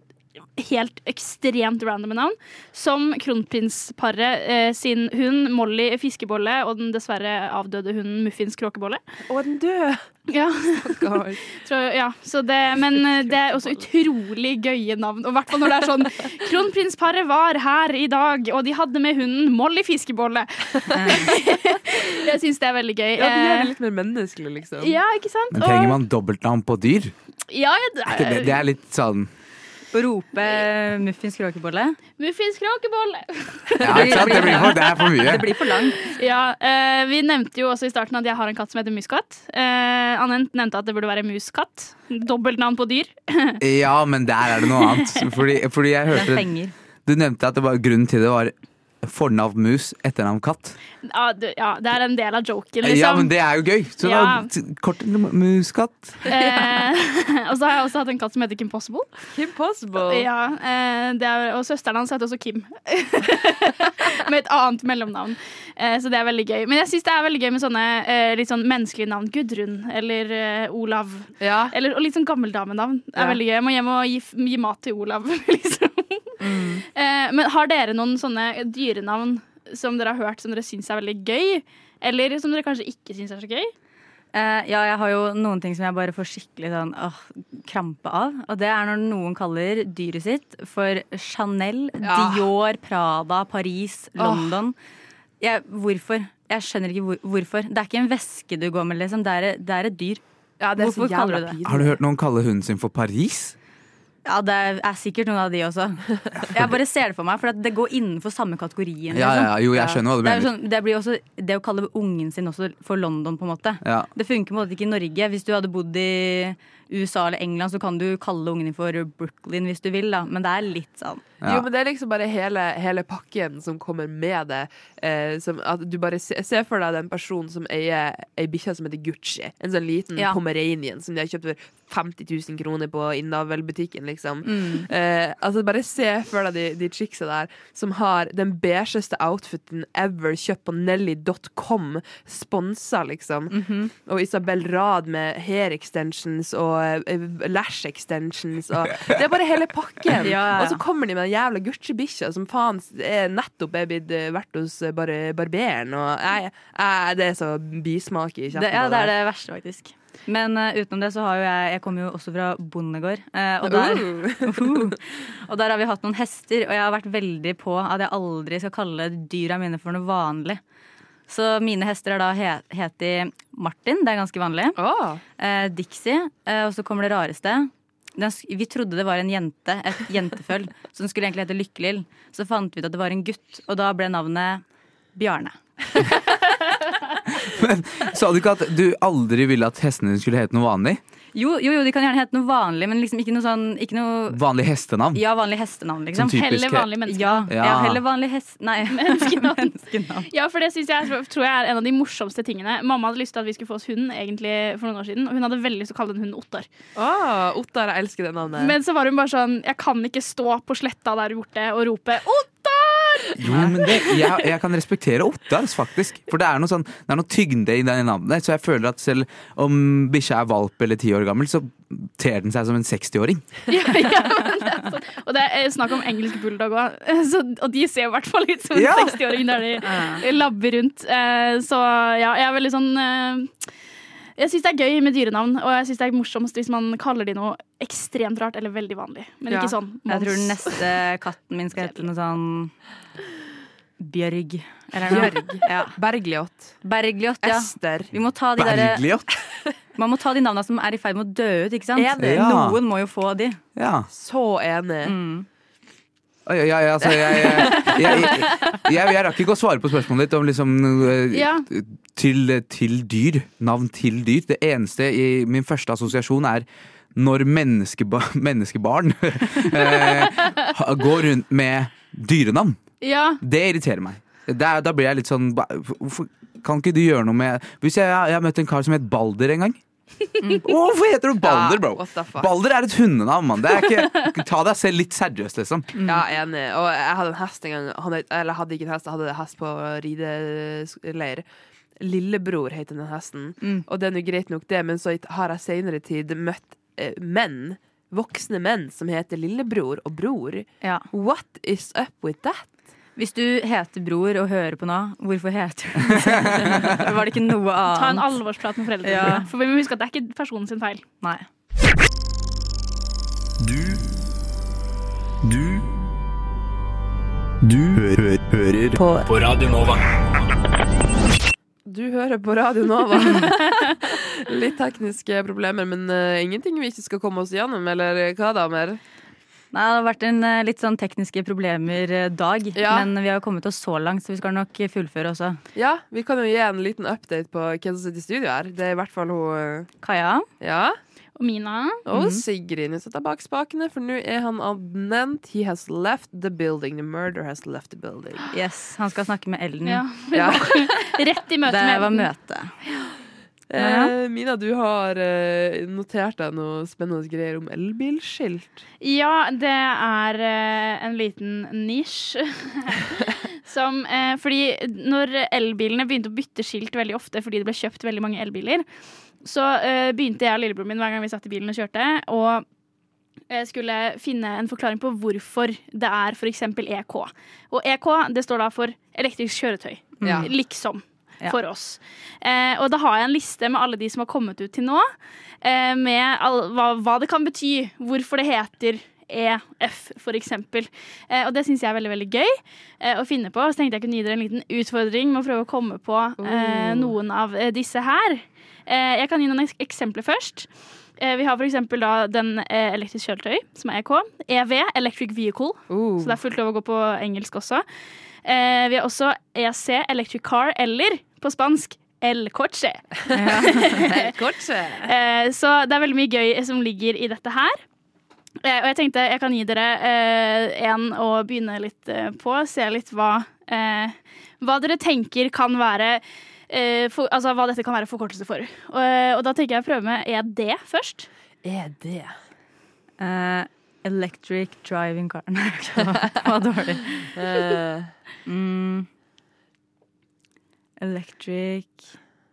helt ekstremt randome navn. Som kronprinsparet eh, sin hund Molly Fiskebolle og den dessverre avdøde hunden Muffins Kråkebolle. Og den døde! Ja, Stakkar. tror, (laughs) ja så det, men eh, det er også utrolig gøye navn. Og i hvert fall når det er sånn Kronprinsparet var her i dag, og de hadde med hunden Molly Fiskebolle. (laughs) jeg syns det er veldig gøy. Ja, de gjør det litt mer menneskelig, liksom. ja, ikke sant? Men trenger man dobbeltnavn på dyr? Ja, det det, er, det er litt sånn Å rope muffins kråkebolle. Muffins Kråkebolle. Ja. Det blir for, det er for mye. Det blir for langt. Ja, eh, Vi nevnte jo også i starten at jeg har en katt som heter Muskatt. Eh, Anne nevnte at det burde være Muskatt. Dobbeltnavn på dyr. Ja, men der er det noe annet. Fordi, fordi jeg hørte. Du nevnte at det var grunnen til det var fornavn mus, etternavn katt. Ja, du, ja, Det er en del av joken, liksom. Ja, men det er jo gøy! Så Ja. da, kort muskatt. eh, (laughs) og så har jeg også hatt en katt som heter Kim Possible. Kim Possible. Ja, eh, det er, og søsteren hans heter også Kim. (laughs) med et annet mellomnavn. Eh, så det er veldig gøy. Men jeg syns det er veldig gøy med sånne eh, litt sånn menneskelige navn. Gudrun eller eh, Olav. Ja. Eller, og litt sånn gammeldamenavn. Det er Ja. veldig gøy. Jeg må hjem og gi, gi mat til Olav, (laughs) liksom. Eh, men har dere noen sånne dyrenavn som dere har hørt som dere syns er veldig gøy? Eller som dere kanskje ikke syns er så gøy? Eh, ja, jeg har jo noen ting som jeg bare får skikkelig sånn åh, krampe av. Og det er når noen kaller dyret sitt for Chanel, Ja. Dior, Prada, Paris, London. Jeg, hvorfor? Jeg skjønner ikke hvor, hvorfor. Det er ikke en veske du går med, liksom. Det er, det er et dyr. Ja, det er så Hvorfor kaller du det? Har du hørt noen kalle hunden sin for Paris? Ja, det er sikkert noen av de også. (laughs) Jeg bare ser det for meg, for det går innenfor samme kategorien. Ja, ja, liksom. jo, jeg skjønner hva du Det, er sånn, det blir også det å kalle ungen sin også for London, på en måte. Ja. Det funker på en måte ikke i Norge. Hvis du hadde bodd i USA eller England, så kan du kalle ungen for Brooklyn hvis du vil, da. Men det er litt sånn. Ja. Jo, men det er liksom bare hele, hele pakken som kommer med det. Eh, som at du bare se, se for deg den personen som eier ei bikkje som heter Gucci. En sånn liten Ja. pomeranian som de har kjøpt for 50 000 kroner på Innavl-butikken, liksom. Mm. Eh, altså Bare se for deg de, de chicksa der som har den beigeste outfiten ever kjøpt på Nelly.com. Sponsa, liksom. Mhm. Og Isabel Rad med hair extensions og eh, lash extensions. Og (laughs) det er bare hele pakken. Ja, (laughs) ja, ja. Og så kommer de med den jævla Gucci-bikkja som faen er nettopp er blitt eh, vært hos eh, bare barberen. Og jeg, jeg, det er så bismak i kjeften. Ja, det er det verste, faktisk. Men uh, utenom det så har jo jeg Jeg kommer jo også fra bondegård. Uh, og, der, Uh. (laughs) og der har vi hatt noen hester, og jeg har vært veldig på at jeg aldri skal kalle dyra mine for noe vanlig. Så mine hester er da he heter Martin, det er ganske vanlig. Oh. Eh, Dixie, eh, og så kommer det rareste. Den, vi trodde det var en jente, et (laughs) jenteføll, så den skulle egentlig hete Lykkelill. Så fant vi ut at det var en gutt, og da ble navnet Bjarne. (laughs) Sa du ikke at du aldri ville at hestene dine skulle hete noe vanlig? Jo, jo, jo, de kan gjerne hete noe vanlig, men liksom ikke noe sånn ikke noe, Vanlig hestenavn? Ja, vanlig hestenavn, liksom. Sånn typisk Heller vanlig menneske. Ja, Ja. ja. heller vanlig hest... Nei, (laughs) Menneskenavn. menneskenavn. Ja, for det synes jeg tror jeg er en av de morsomste tingene. Mamma hadde lyst til at vi skulle få oss hund egentlig for noen år siden, og hun hadde veldig lyst til å kalle den hunden Ottar. Oh, Ottar, jeg elsker det navnet. Men så var hun bare sånn Jeg kan ikke stå på sletta der borte og rope Ottar! Jo, men det, jeg, jeg kan respektere Ottars, faktisk. For det er noe, sånn, det er noe tyngde i det navnet. Så jeg føler at selv om bikkja er valp eller ti år gammel, så ter den seg som en 60-åring. (laughs) Ja, ja, sånn. Og det er snakk om engelsk bulldog òg, (laughs) og de ser i hvert fall ut som en Ja. 60-åring der de labber rundt. Eh, Så ja, jeg er veldig sånn eh, Jeg syns det er gøy med dyrenavn, og jeg syns det er morsomst hvis man kaller de noe ekstremt rart eller veldig vanlig. Men Ja. ikke sånn Jeg tror den neste katten min skal hete noe sånn Bjørg. Eller noe. Bjørg. Ja. Bergljot. Bergljot, ja. Ester. Vi må ta de derre Der, (laughs) Man må ta de navnene som er i ferd med å dø ut, ikke sant? Ja. Noen må jo få de. Ja. Så enig. Mm. Oi, ja, ja, altså, jeg, jeg, rakk ikke å svare på spørsmålet ditt om liksom eh, Ja. til, til dyr. Navn til dyr. Det eneste i min første assosiasjon er når menneskeba, menneskebarn (laughs) eh, går rundt med dyrenavn. Ja, Det irriterer meg. Da, da blir jeg litt sånn Hvorfor kan ikke du gjøre noe med Hvis jeg, jeg har møtt en kar som het Balder en gang. (laughs) Hvorfor heter du Balder, bro? Ja. Balder er et hundenavn, mann. (laughs) Ta deg selv litt seriøst, liksom. Ja, enig. Og jeg hadde en hest en gang. Han, eller hadde ikke en hest, jeg hadde en hest på rideleir. Lillebror heter den hesten. Mm. Og det er nå greit nok, det, men så har jeg senere tid møtt eh, menn, voksne menn, som heter lillebror og bror. Ja. What is up with that? Hvis du heter Bror og hører på nå, hvorfor heter du det? (laughs) Var det ikke noe annet? Ta en alvorsprat med foreldrene. Ja. For vi må huske at det er ikke personen sin feil. Nei. Du Du Du hø hø hører på. på Radio Nova. Du hører på Radio Nova. Litt tekniske problemer, men uh, ingenting vi ikke skal komme oss gjennom, eller hva, damer? Nei, det har vært en eh, litt sånn tekniske problemer-dag. Ja. Men vi har kommet oss så langt, så vi skal nok fullføre også. Ja, vi kan jo gi en liten update på hvem som sitter i studio her. Det er i hvert fall hun eh, Kaja. Ja. Og Mina Og Sigrid. Nå setter jeg bak spakene, for nå er han abonnent. He has left the building. The murder has left the building. Yes, Han skal snakke med Ellen. ja. Ja. (laughs) Rett i møte Det var møte. Eh, Mina, du har eh, notert deg noe spennende greier om elbilskilt. Ja, det er eh, en liten nisj. (laughs) Som, eh, fordi når elbilene begynte å bytte skilt veldig ofte fordi det ble kjøpt veldig mange elbiler, så eh, begynte jeg og lillebroren min hver gang vi satt i bilen og kjørte, og jeg skulle finne en forklaring på hvorfor det er f.eks. EK. Og EK det står da for elektrisk kjøretøy. Ja. Liksom. Ja. For oss. Eh, og da har jeg en liste med alle de som har kommet ut til nå. Eh, med all, hva, hva det kan bety. Hvorfor det heter EF, for eksempel. Eh, og det syns jeg er veldig veldig gøy eh, å finne på. Så tenkte jeg kunne gi dere en liten utfordring med å prøve å komme på eh, Oh. noen av eh, disse her. Eh, jeg kan gi noen eks eksempler først. Vi har for da den elektriske elektrisk kjøretøy, som er EK. EV, Electric Vehicle. Uh. Så det er fullt lov å gå på engelsk også. Eh, vi har også EC, Electric Car, eller på spansk (laughs) El Coche. Eh, så det er veldig mye gøy som ligger i dette her. Eh, og jeg tenkte jeg kan gi dere eh, en å begynne litt på. Se litt hva, hva dere tenker kan være for, Altså hva dette kan være forkortelse for. Og, og da tenker jeg å prøve med ED først. Det Eh, electric driving car (laughs) Nei, det var, (laughs) dårlig. Eh, Mm. Electric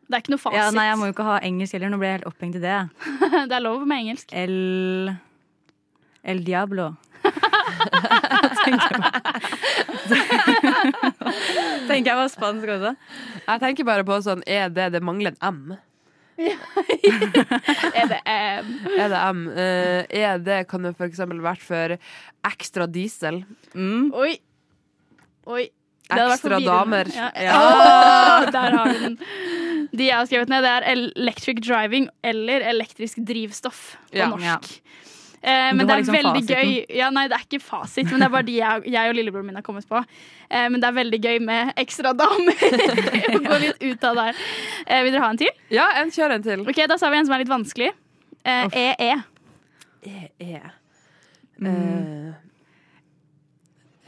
Det er ikke noe fasit. Ja, Nei, jeg må jo ikke ha engelsk heller. Nå ble jeg helt opphengt i det. (laughs) det er lov med engelsk. El El Diablo. Tenker jeg var spansk også. Jeg tenker bare på sånn Er det Det mangler en M. (laughs) Er det M? Er det M? Uh, er det kan det eksempel vært for ekstra diesel. Mm. Oi. Oi. Ekstra damer. Ja. Åh, der har vi den. De jeg har skrevet ned, det er electric driving eller elektrisk drivstoff på Ja. norsk. Eh, men det er liksom veldig fasiten. gøy Ja, Nei, det er ikke fasit, men det er bare de jeg, jeg og lillebroren min har kommet på. Eh, men det er veldig gøy med ekstra damer. (laughs) Å gå litt ut av der. Eh, vil dere ha en til? Ja, en kjør en til. Ok, Da sa vi en som er litt vanskelig. Eh, EE. E, e. Eh,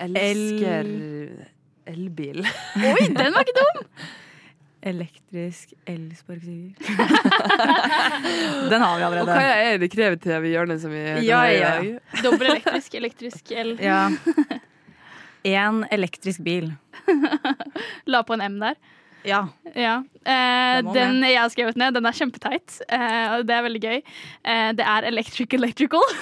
elsker elbil. Oi, den var ikke dum! (laughs) Elektrisk elsparkesykkel. (laughs) Den har vi allerede. Og hva er det kreative hjørnet som vi Ja, ja. Dobbel elektrisk, elektrisk el. (laughs) Ja. En elektrisk bil. La på en M der. Ja. Ja. Eh, den jeg har skrevet ned, den er kjempeteit, eh, og det er veldig gøy. Eh, det er electric electrical. (laughs)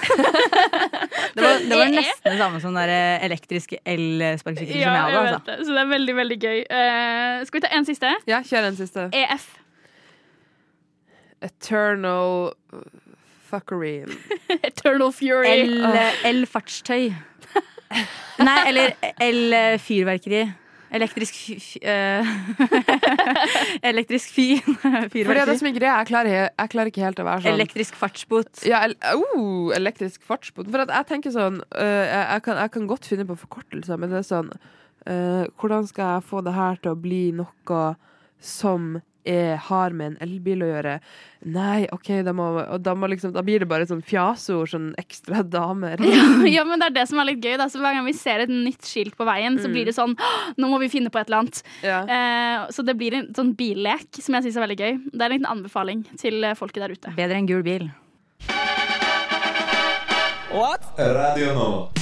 Det var, det var (laughs) nesten det samme som den der elektriske elsparkesykkel som Ja, jeg jeg hadde. Altså. det. Så det er veldig, veldig gøy. Eh, skal vi ta en siste? Ja, kjør en siste. EF. Eternal fuckery. (laughs) Eternal Fury. El- El-fartstøy. Nei, eller el-fyrverkeri. Elektrisk fy... eh, (laughs) elektrisk fy... For det er det som er greia. Jeg klarer, jeg klarer ikke helt å være sånn Elektrisk fartsbot. ja, el oh, elektrisk fartsbot. For at jeg tenker sånn jeg, jeg, kan, jeg kan godt finne på forkortelser, men det er sånn uh, Hvordan skal jeg få det her til å bli noe som er, har med en elbil å gjøre. Nei, OK, da, må, og da, må liksom, da blir det bare sånn fjasord, sånn ekstra damer. (laughs) Ja, (laughs) ja, men det er det som er litt gøy. Da. Så Hver gang vi ser et nytt skilt på veien, så Mm. blir det sånn Nå må vi finne på et eller annet. Ja. Eh, så det blir en sånn billek som jeg syns er veldig gøy. Det er en liten anbefaling til eh, folket der ute. Bedre enn gul bil. What? Radio Nova.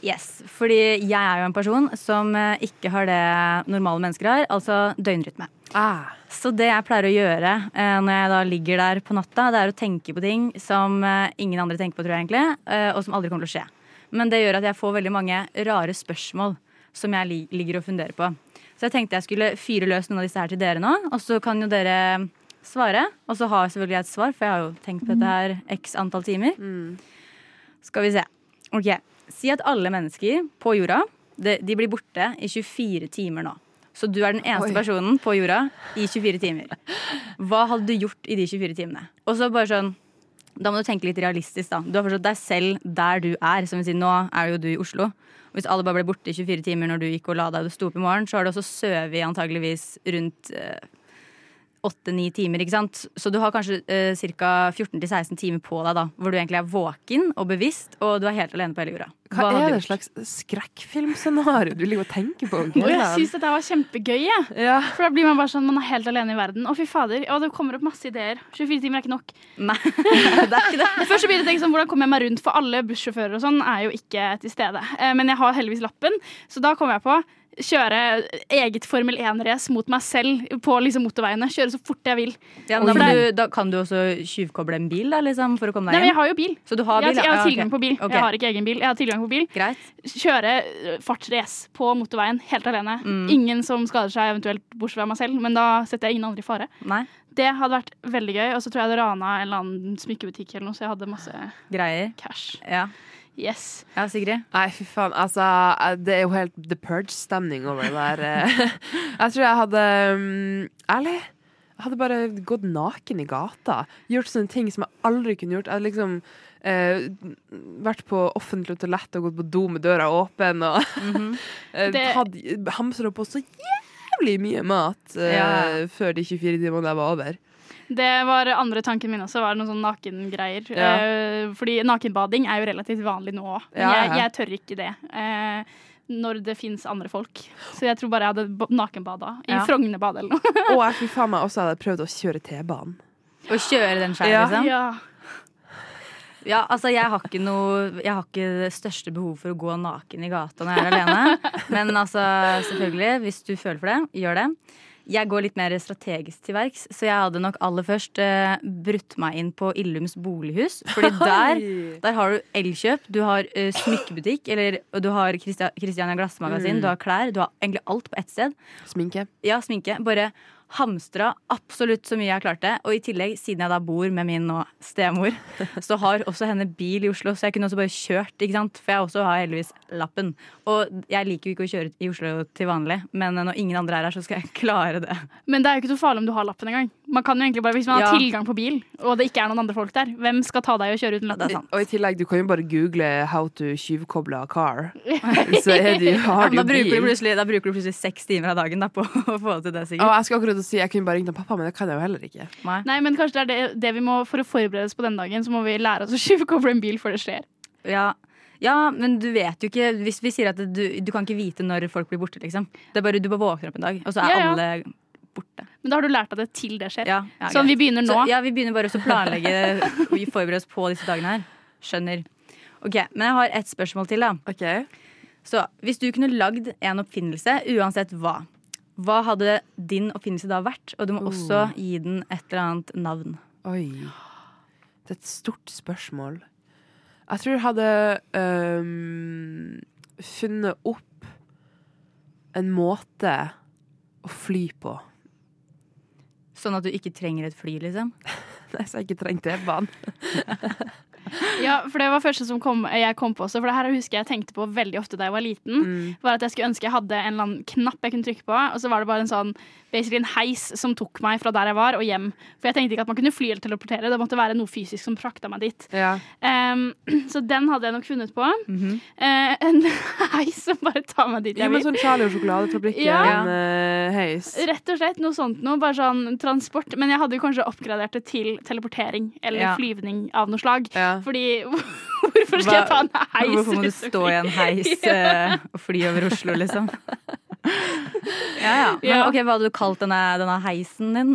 Yes, fordi jeg er jo en person som eh, ikke har det normale mennesker har, altså døgnrytme. Ah. Så det jeg pleier å gjøre eh, når jeg da ligger der på natta, det er å tenke på ting som eh, ingen andre tenker på, tror jeg egentlig, og som aldri kommer til å skje. Men det gjør at jeg får veldig mange rare spørsmål som jeg ligger og funderer på. Så jeg tenkte jeg skulle fyre løs noen av disse her til dere nå, og så kan jo dere svare. Og så har jeg selvfølgelig et svar, for jeg har jo tenkt på dette her x antall timer. Skal vi se. Ok, Si at alle mennesker på jorda de, de blir borte i 24 timer nå. Så du er den eneste Oi. personen på jorda i 24 timer. Hva hadde du gjort i de 24 timene? Og så bare sånn Da må du tenke litt realistisk, da. Du har forstått deg selv der du er. Som vil si, nå er jo du i Oslo. Hvis alle bare ble borte i 24 timer når du gikk og la deg og du sto opp i morgen, så har du også sovet antageligvis rundt eh, åtte-ni timer. ikke sant? Så du har kanskje eh, ca. 14-16 timer på deg da, hvor du egentlig er våken og bevisst, og du er helt alene på hele jorda. Hva, Hva er det slags skrekkfilmscenario du ligger og tenker på? Og jeg syns dette var kjempegøy. Jeg. Ja. For da blir man bare sånn, man er helt alene i verden. Å, fy fader. Og det kommer opp masse ideer. 24 timer er ikke nok. Nei, (laughs) det er ikke det. (laughs) Først så blir det tenkt sånn, Hvordan kommer jeg meg rundt? For alle bussjåfører og sånn er jo ikke til stede. Eh, Men jeg har heldigvis lappen, så da kommer jeg på kjøre eget Formel 1-race mot meg selv på liksom motorveiene. Kjøre så fort jeg vil. Ja, da, du, da kan du også tjuvkoble en bil da, liksom, for å komme Nei, men jeg har jo bil. Så du har Jeg bil? har, jeg har ja, ok. tilgang på bil. Okay. Jeg har ikke egen bil. Jeg har tilgang på bil. Greit. Kjøre eh, fartsrace på motorveien helt alene. Mm. Ingen som skader seg, eventuelt bortsett fra meg selv, men da setter jeg ingen andre i fare. Nei, Det hadde vært veldig gøy. Og så tror jeg det rana en eller annen smykkebutikk eller noe, så jeg hadde masse greier. cash. Ja, Yes. ja Sigrid? Nei, fy faen. Altså, det er jo helt The Purge-stemning over det der. eh. (laughs) Jeg tror jeg hadde um, Ærlig? Jeg hadde bare gått naken i gata. Gjort sånne ting som jeg aldri kunne gjort. Jeg hadde liksom eh, vært på offentlig toalett og gått på do med døra åpen og (laughs) eh, Det- hatt hamstra på så jævlig mye mat eh, Ja. før de 24 timene der var over. Det var andre tanken min også, var noen sånn nakengreier. Ja. Eh, fordi nakenbading er jo relativt vanlig nå òg. Ja, jeg, jeg tør ikke det. Eh, når det fins andre folk. Så jeg tror bare jeg hadde nakenbada i Ja. Frognerbadet eller noe. Og jeg fikk faen meg også hadde prøvd å kjøre T-banen. Å kjøre den sjøl, Ja. liksom? Ja. Ja, altså jeg har ikke noe Jeg har ikke det største behov for å gå naken i gata når jeg er alene. (laughs) Men altså, selvfølgelig, hvis du føler for det, gjør det. Jeg går litt mer strategisk til verks, så jeg hadde nok aller først uh, brutt meg inn på Illums bolighus. Fordi (laughs) der, der har du Elkjøp, du har uh, smykkebutikk, eller du har Christia- Christiania Glassmagasin, Mm. du har klær, du har egentlig alt på ett sted. Sminke. Ja, sminke. Bare hamstra absolutt så mye jeg klarte. Og i tillegg, siden jeg da bor med min nå stemor, (laughs) så har også henne bil i Oslo, så jeg kunne også bare kjørt, ikke sant. For jeg også har heldigvis lappen. Og jeg liker jo ikke å kjøre i Oslo til vanlig, men når ingen andre er her, så skal jeg (laughs) klare det. Men det er jo ikke så farlig om du har lappen engang. Man kan jo egentlig bare, Hvis man Ja. har tilgang på bil, og det ikke er noen andre folk der, hvem skal ta deg og kjøre uten lappen? Ja. Og i tillegg, du kan jo bare google 'how to tjuvkoble a car'. (laughs) Så er du, har du jo bruker bil. plutselig, da bruker du plutselig seks timer av dagen da, på å få til det, Og sikkert. jeg skal akkurat si jeg kunne bare ringt pappa, men det kan jeg jo heller ikke. Nei. Nei, men kanskje det er det, det vi må For å forberede oss på den dagen, så må vi lære oss å (laughs) tjuvkoble en bil før det skjer. Ja. ja, men du vet jo ikke Hvis vi sier at du, du kan ikke vite når folk blir borte, liksom. Det er bare Du bare våkner opp en dag, og så er Ja, ja. alle borte. Men da har du lært av det til det skjer. Ja, ja, sånn vi begynner nå. Så, ja, vi begynner bare å planlegge (laughs) Vi forberede oss på disse dagene her. Skjønner. Ok, Men jeg har ett spørsmål til, da. Okay. Så hvis du kunne lagd en oppfinnelse, uansett hva, hva hadde din oppfinnelse da vært? Og du må også gi den et eller annet navn. Oi. Det er et stort spørsmål. Jeg tror jeg hadde um, funnet opp en måte å fly på. Sånn at du ikke trenger et fly, liksom? (laughs) Nei, så jeg ikke trengte T-banen. (laughs) (laughs) Ja, for det var første som kom, jeg kom på også. For det her husker jeg tenkte på veldig ofte da jeg var liten. Mm. Var at jeg skulle ønske jeg hadde en eller annen knapp jeg kunne trykke på, og så var det bare en sånn basically en heis som tok meg fra der jeg var og hjem. For jeg tenkte ikke at man kunne fly eller teleportere, det måtte være noe fysisk som frakta meg dit. Ja. Um, (clears throat) så den hadde jeg nok funnet på. Eh, en (laughs) heis som bare tar meg dit Ja, jeg men sånn Charlie og sjokoladefabrikken, Ja. eh, heis. Rett og slett noe sånt noe, bare sånn transport. Men jeg hadde jo kanskje oppgradert det til teleportering eller Ja. flyvning av noe slag. Ja. Fordi (laughs) hvorfor skal jeg ta en heis? Hvorfor må du stå i en heis (laughs) Ja. eh, og fly over Oslo, liksom? (laughs) Ja, ja. Men, Ja. ok, Hva hadde du kalt denne, denne heisen din?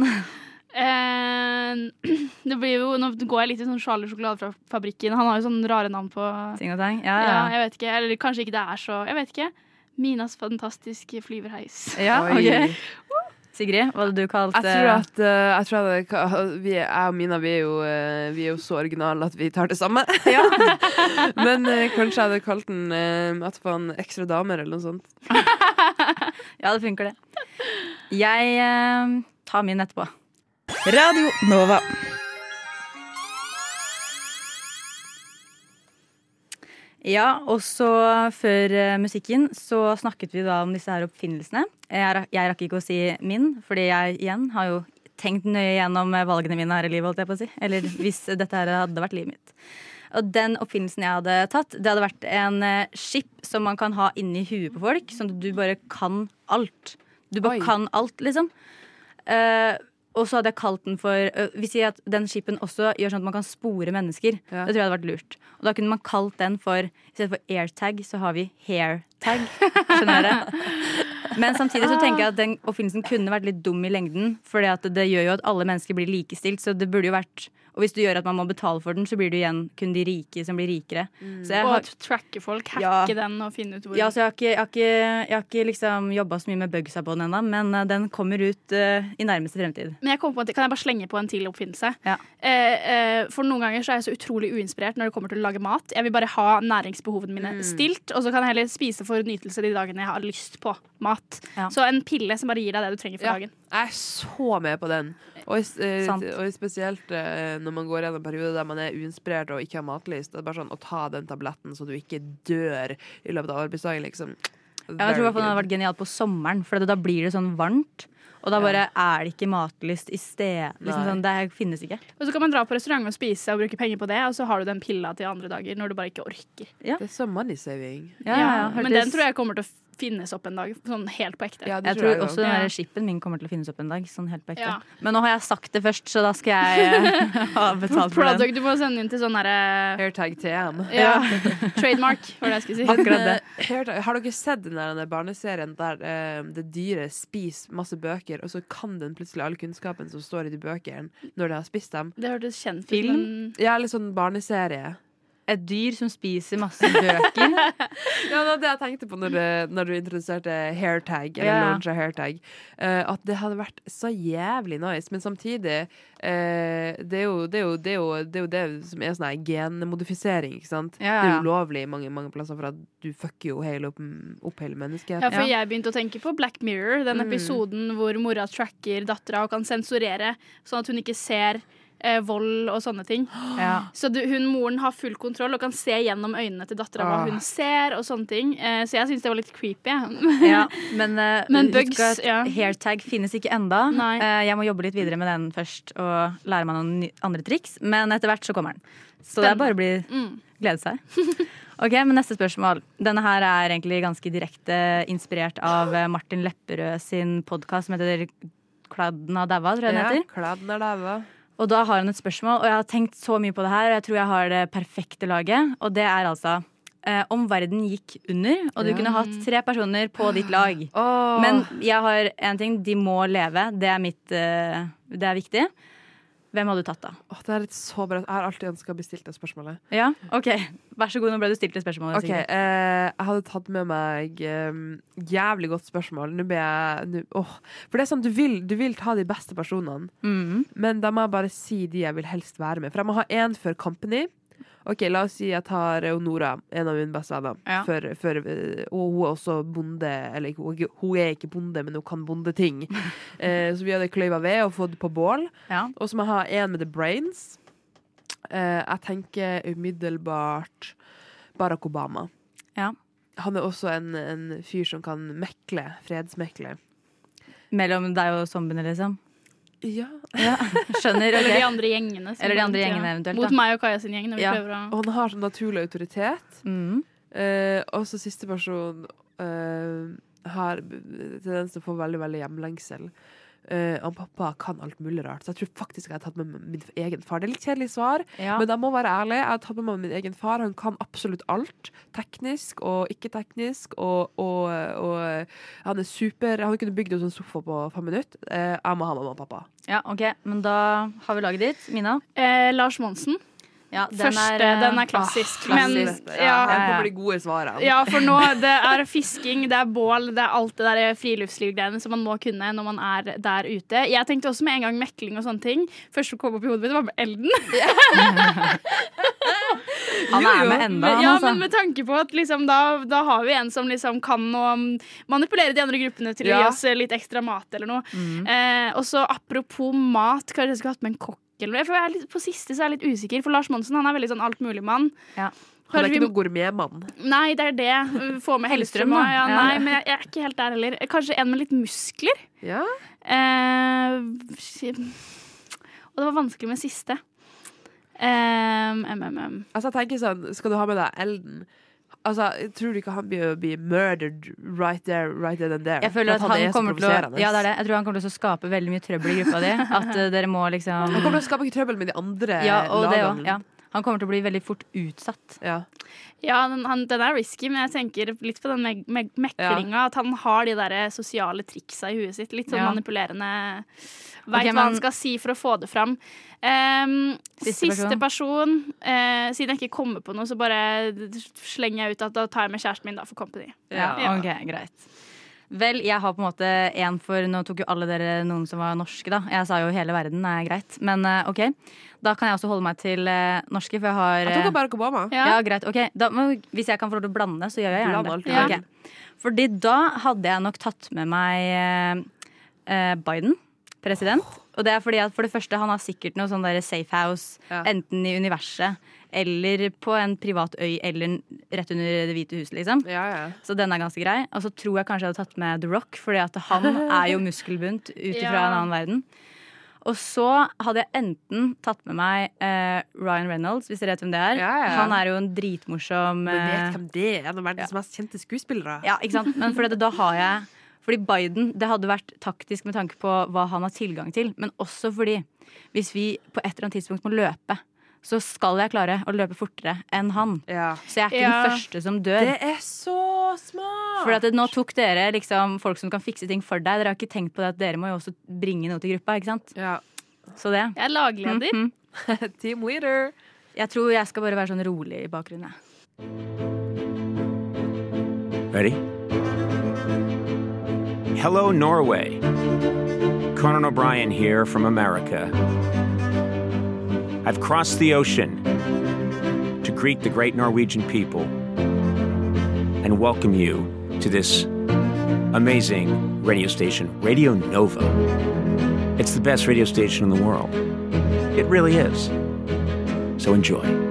Eh, (clears throat) det blir jo, nå går jeg litt i sånn Charlie sjokoladefabrikken. Han har jo sånne rare navn på Ting og tang? Ja, ja. jeg vet ikke. Eller kanskje ikke det er så Jeg vet ikke. Minas fantastiske flyverheis. Ja, Oi. Sigrid, hva hadde du kalt Jeg tror eh, at, eh, jeg tror at vi, jeg og Mina vi er, jo, eh, vi er jo så originale at vi tar det samme. (laughs) (laughs) Men eh, kanskje jeg hadde kalt den uh, at det en ekstra damer eller noe sånt. (laughs) Ja, det funker, det. Jeg tar min etterpå. Radio Nova. Ja, og så før eh, musikken så snakket vi da om disse her oppfinnelsene. Jeg, jeg rakk ikke å si min, fordi jeg igjen har jo tenkt nøye gjennom eh, valgene mine her i livet, holdt jeg på å si. Eller hvis dette her hadde vært livet mitt. Og den oppfinnelsen jeg hadde tatt, det hadde vært en skip chip som man kan ha inni huet på folk, sånn at du bare kan alt. Du bare Oi. kan alt, liksom. Eh, og så hadde jeg kalt den for øh, Vi sier at den chipen også gjør sånn at man kan spore mennesker. Det tror jeg hadde vært lurt. Og da kunne man kalt den for I stedet for airtag, så har vi hairtag. Skjønner dere? (laughs) Men samtidig så tenker jeg at den oppfinnelsen kunne vært litt dum i lengden. For det gjør jo at alle mennesker blir likestilt. Så det burde jo vært Og hvis du gjør at man må betale for den, så blir det igjen kun de rike som blir rikere. Så jeg Og har, tracke folk, hacke Ja. den og finne ut hvor ja, så jeg har ikke, jeg har ikke, jeg har ikke liksom jobba så mye med bugsa på den ennå, men eh, den kommer ut uh, i nærmeste fremtid. Men jeg kom på, at- kan jeg bare slenge på en til oppfinnelse? Ja. Uh, uh, for noen ganger så er jeg så utrolig uinspirert når det kommer til å lage mat. Jeg vil bare ha næringsbehovene mine Mm. stilt, og så kan jeg heller spise for nytelse de dagene jeg har lyst på mat. Ja. Så en pille som bare gir deg det du trenger for Ja. dagen. Jeg er så med på den. Og, eh, og spesielt eh, når man går gjennom en periode der man er uinspirert og ikke har matlyst. Det er bare sånn Å ta den tabletten så du ikke dør i løpet av arbeidsdagen, liksom. Jeg tror den hadde vært genialt på sommeren, for da blir det sånn varmt. Og da bare er det ikke matlyst i sted. Liksom sånn, det finnes ikke. Og så kan man dra på restaurant og spise og bruke penger på det, og så har du den pilla til andre dager når du bare ikke orker. Ja. Det er så money saving. Ja, ja, ja. Men den tror jeg kommer til å finnes opp en dag, sånn helt på ekte. Ja, Jeg tror jeg også den Ja. der chipen min kommer til å finnes opp en dag. Sånn helt på ekte. Ja. Men nå har jeg sagt det først, så da skal jeg eh, (laughs) ha betalt for den. Du må sende inn til sånn herre Hairtag TM. ja, (laughs) Trademark, var det jeg skulle si. Akkurat det. Eh, Hairtag- har dere sett den der barneserien der eh, det dyret spiser masse bøker, og så kan den plutselig all kunnskapen som står i de bøkene, når det har spist dem? Det hørtes kjent ut. Film? men- Ja, eller sånn barneserie. Et dyr som spiser masse bøker. (laughs) Ja, det var det jeg tenkte på når, når du introduserte hairtag, eller yeah. launcha hairtag. Uh, at det hadde vært så jævlig nice, men samtidig uh, det, er jo, det, er jo, det, er jo, det er jo det som er sånn genmodifisering, ikke sant? Yeah. Det er jo ulovlig mange, mange plasser, for at du fucker jo hele opp, opp hele menneskeheten. Ja, for jeg begynte å tenke på Black Mirror, den Mm. episoden hvor mora tracker dattera og kan sensurere, sånn at hun ikke ser eh, vold og sånne ting. Ja. Så du, hun, moren har full kontroll og kan se gjennom øynene til dattera hva Ah. hun ser, og sånne ting. Eh, så jeg syns det var litt creepy. Ja, (laughs) (laughs) men, eh, Men husk bugs, at ja. hairtag finnes ikke enda. Nei. Eh, jeg må jobbe litt videre med den først og lære meg noen andre triks. Men etter hvert så kommer den. Så det er bare å bli, Mm. glede seg. (laughs) Ok, men Neste spørsmål. Denne her er egentlig ganske direkte inspirert av eh, Martin Lepperød sin podkast som heter Kladden har daua, tror jeg den Ja, kladden er daua. Og da har han et spørsmål, og jeg har tenkt så mye på det her, og jeg tror jeg har det perfekte laget. Og det er altså eh, om verden gikk under, og du Ja. kunne hatt tre personer på ditt lag. Oh. Men jeg har en ting. De må leve. Det er mitt eh, Det er viktig. Hvem hadde du tatt, da? Åh, det er så bra Jeg har alltid ønska å bli stilt det spørsmålet. Ja, ok Vær så god, nå ble du stilt det spørsmålet. Ok, eh, Jeg hadde tatt med meg eh, jævlig godt spørsmål. Nå ble jeg nå, oh. For det er sånn, du vil, du vil ta de beste personene, Mhm. men da må jeg bare si de jeg vil helst være med. For jeg må ha én for Company. Ok, La oss si jeg tar Nora, en av mine beste venner. Ja. For, for, eh, og hun er også bonde Eller er hun er ikke bonde, men hun kan bondeting. (laughs) eh, så vi hadde kløyva ved og fått på bål. Ja. Og så må jeg ha en med The Brains. Eh, jeg tenker umiddelbart Barack Obama. Ja. Han er også en, en fyr som kan mekle, fredsmekle. Mellom deg og zombiene, liksom? Ja. Skjønner. Eller de andre gjengene. som Eller de andre gjengene eventuelt, Mot da. meg og Kaja sin gjeng. Når vi Ja. å Og han har sånn naturlig autoritet. Mm. Eh, og så siste person eh, har tendens til å få veldig, veldig hjemlengsel. Eh, og pappa kan alt mulig rart, så jeg tror faktisk jeg har tatt med min egen far. Det er litt kjedelig svar, Ja. men jeg må være ærlig. Jeg har tatt med meg min egen far. Han kan absolutt alt. Teknisk og ikke-teknisk. Og, og, og han er super. Han kunne bygd en sånn sofa på fem minutter. Uh, jeg må ha mamma og pappa. ja, OK. Men da har vi laget ditt. Mina? eh, Lars Monsen. Ja, den Første. er, eh, den er klassisk. Ah, men klassisk. ja, Her ja. kommer de gode svarene. Ja, for nå det er fisking, det er bål, det er alt det der friluftslivgreiene som man må kunne når man er der ute. Jeg tenkte også med en gang mekling og sånne ting. Første som kom opp i hodet mitt, var Elden. (laughs) Han er med enda, han, ja, altså. men med tanke på at liksom, da, da har vi en som liksom kan å um, manipulere de andre gruppene til å Ja. gi oss eh, litt ekstra mat eller noe. Eh, og så apropos mat, kanskje jeg skulle hatt med en kokk eller. Jeg er litt, på siste så er jeg litt usikker, for Lars Monsen han er veldig sånn altmuligmann. Ja. Han er ikke noen gourmetmann. Nei, det er det. Få med Hellstrøm, Hellstrøm. Ja, Ja. nei, men jeg, jeg er ikke helt der heller. Kanskje en med litt muskler. Ja. Eh, og det var vanskelig med siste. Eh, MMM. Altså, jeg tenker sånn, skal du ha med deg Elden? Altså, jeg tror du ikke han blir blir murdered right there, right there and there? Jeg føler at at han, han kommer til å. Ja, det er det. Jeg tror han kommer til å skape veldig mye trøbbel i gruppa di. At uh, dere må liksom Han kommer til å skape ikke trøbbel med de andre Ja, og det også. Ja. Han kommer til å bli veldig fort utsatt. Ja. Ja, den, han, den er risky, men jeg tenker litt på den me me meklinga. At han har de der sosiale triksa i huet sitt. Litt sånn Ja. manipulerende. Veit Ok, hva han skal si for å få det fram. Um, Siste siste, person. eh, siden jeg ikke kommer på noe, så bare slenger jeg ut at da tar jeg med kjæresten min da for company. Ja, Ja. ok, greit. Vel, jeg har på en måte en for Nå tok jo alle dere noen som var norske, da. Jeg sa jo hele verden er greit. Men eh, OK. Da kan jeg også holde meg til eh, norske, for jeg har Jeg tok eh, Barack Obama. Ja, greit. ok da, men Hvis jeg kan få lov til å blande, så gjør jeg Bland gjerne alt det. du Ok. Fordi da hadde jeg nok tatt med meg eh, eh, Biden, president. Og det er fordi at for det første, han har sikkert noe sånn der safe house, Ja. enten i universet eller på en privat øy eller rett under Det hvite huset, liksom. Ja, ja. Så den er ganske grei. Og så tror jeg kanskje jeg hadde tatt med The Rock, fordi at han (laughs) er jo muskelbunt ut ifra Ja. en annen verden. Og så hadde jeg enten tatt med meg eh, Ryan Reynolds, hvis dere vet hvem det er. Ja, ja. Han er jo en dritmorsom Men vet eh, hvem det er? En av verdens mest kjente skuespillere. Ja, ikke sant? Men fordi da har jeg Fordi Biden, det hadde vært taktisk med tanke på hva han har tilgang til, men også fordi hvis vi på et eller annet tidspunkt må løpe, så skal jeg klare å løpe fortere enn han. Ja. Så jeg er ikke Ja. den første som dør. Det er så smart! For at det, nå tok dere liksom folk som kan fikse ting for deg. Dere har ikke tenkt på det at dere må jo også bringe noe til gruppa. ikke sant? Ja. Så det. Jeg er lagleder. Mhm. (laughs) Team leader. Jeg tror jeg skal bare være sånn rolig i bakgrunnen. jeg. Ready? Hello, Norway. Conan O'Brien here from America. I've crossed the ocean to greet the great Norwegian people and welcome you to this amazing radio station, Radio Nova. It's the best radio station in the world. It really is. So enjoy.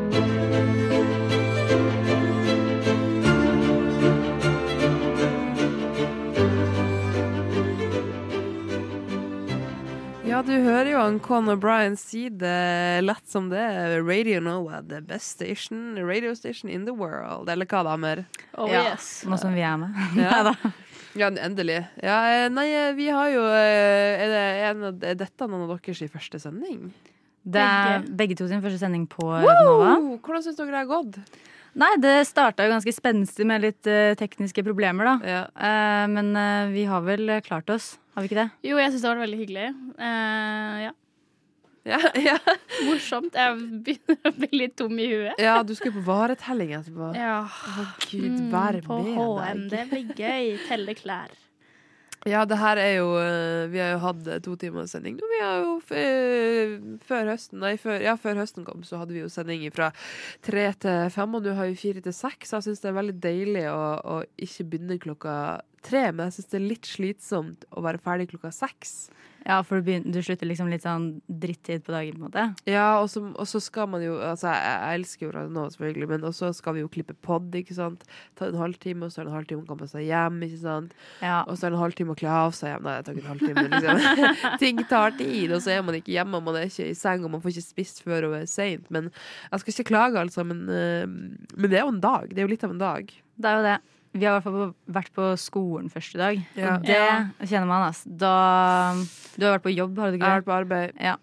Hører jo han Conor Bryan si det lett som det. Radio Nova, the best station, radio station in the world. Eller hva, damer? Oh, Ja, yes. Nå som vi er med. Ja. (laughs) Ja, endelig. Ja, eh, nei, eh, vi har jo eh, Er, det en er dette noen av deres første sending? Det er begge to sin første sending på Nova. Wow, hvordan syns dere det har gått? Nei, det starta ganske spenstig med litt uh, tekniske problemer, da. Ja. Uh, men uh, vi har vel klart oss, har vi ikke det? Jo, jeg syns det har vært veldig hyggelig. Uh, ja. Ja, ja. Morsomt. Jeg begynner å bli litt tom i huet. ja, du skal jo på varetelling etterpå. Ja. Å, Gud, Mm, på med HM. deg. Det blir gøy. Telle klær. Ja, det her er jo eh, Vi har jo hatt to timers sending nå. Vi har jo f eh, Før høsten Nei, før, ja, før høsten kom, så hadde vi jo sending fra tre til fem, og nå har vi fire til seks. Jeg syns det er veldig deilig å, å ikke begynne klokka tre, men jeg syns det er litt slitsomt å være ferdig klokka seks. Ja, for du, begynner, du slutter liksom litt sånn drittid på dagen, på en måte. Ja, og så, og så skal man jo Altså, jeg, jeg elsker jo nå selvfølgelig, men også skal vi jo klippe pod, ikke sant. Ta en halvtime, og så er det en halvtime å komme seg hjem, ikke sant. Ja. Og så er det en halvtime å kle av seg hjem. Nei, det tar ikke en halvtime, liksom. (laughs) Ting tar tid, og så er man ikke hjemme, og man er ikke i seng, og man får ikke spist før og er seint. Men jeg skal ikke klage, altså, men, eh, men det er jo en dag. Det er jo litt av en dag. Det er jo det. Vi har i hvert fall vært på skolen første dag. Ja. Og det kjenner man, altså. Da Du har vært på jobb, har du ikke Jeg har vært på arbeid. Ja.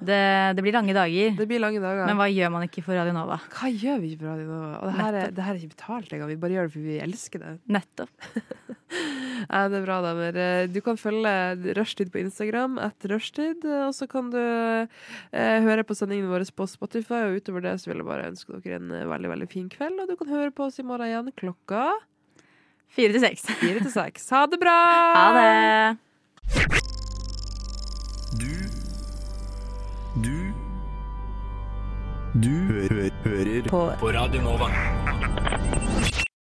Det, det blir lange dager. Det blir lange dager. Men hva gjør man ikke for Radionova? Hva gjør vi ikke for Radionova? Og det her, er, det her er ikke betalt engang. Vi bare gjør det fordi vi elsker det. Nettopp. (laughs) Ja, det er bra, damer. Du kan følge Rushtid på Instagram etter rushtid, og så kan du eh, høre på sendingene våre på Spotify, og utover det så vil jeg bare ønske dere en eh, veldig, veldig fin kveld, og du kan høre på oss i morgen igjen klokka Fire til seks. fire til seks. Ha det bra! Ha det! Du Du Du hø hø hører På på Radio Nova.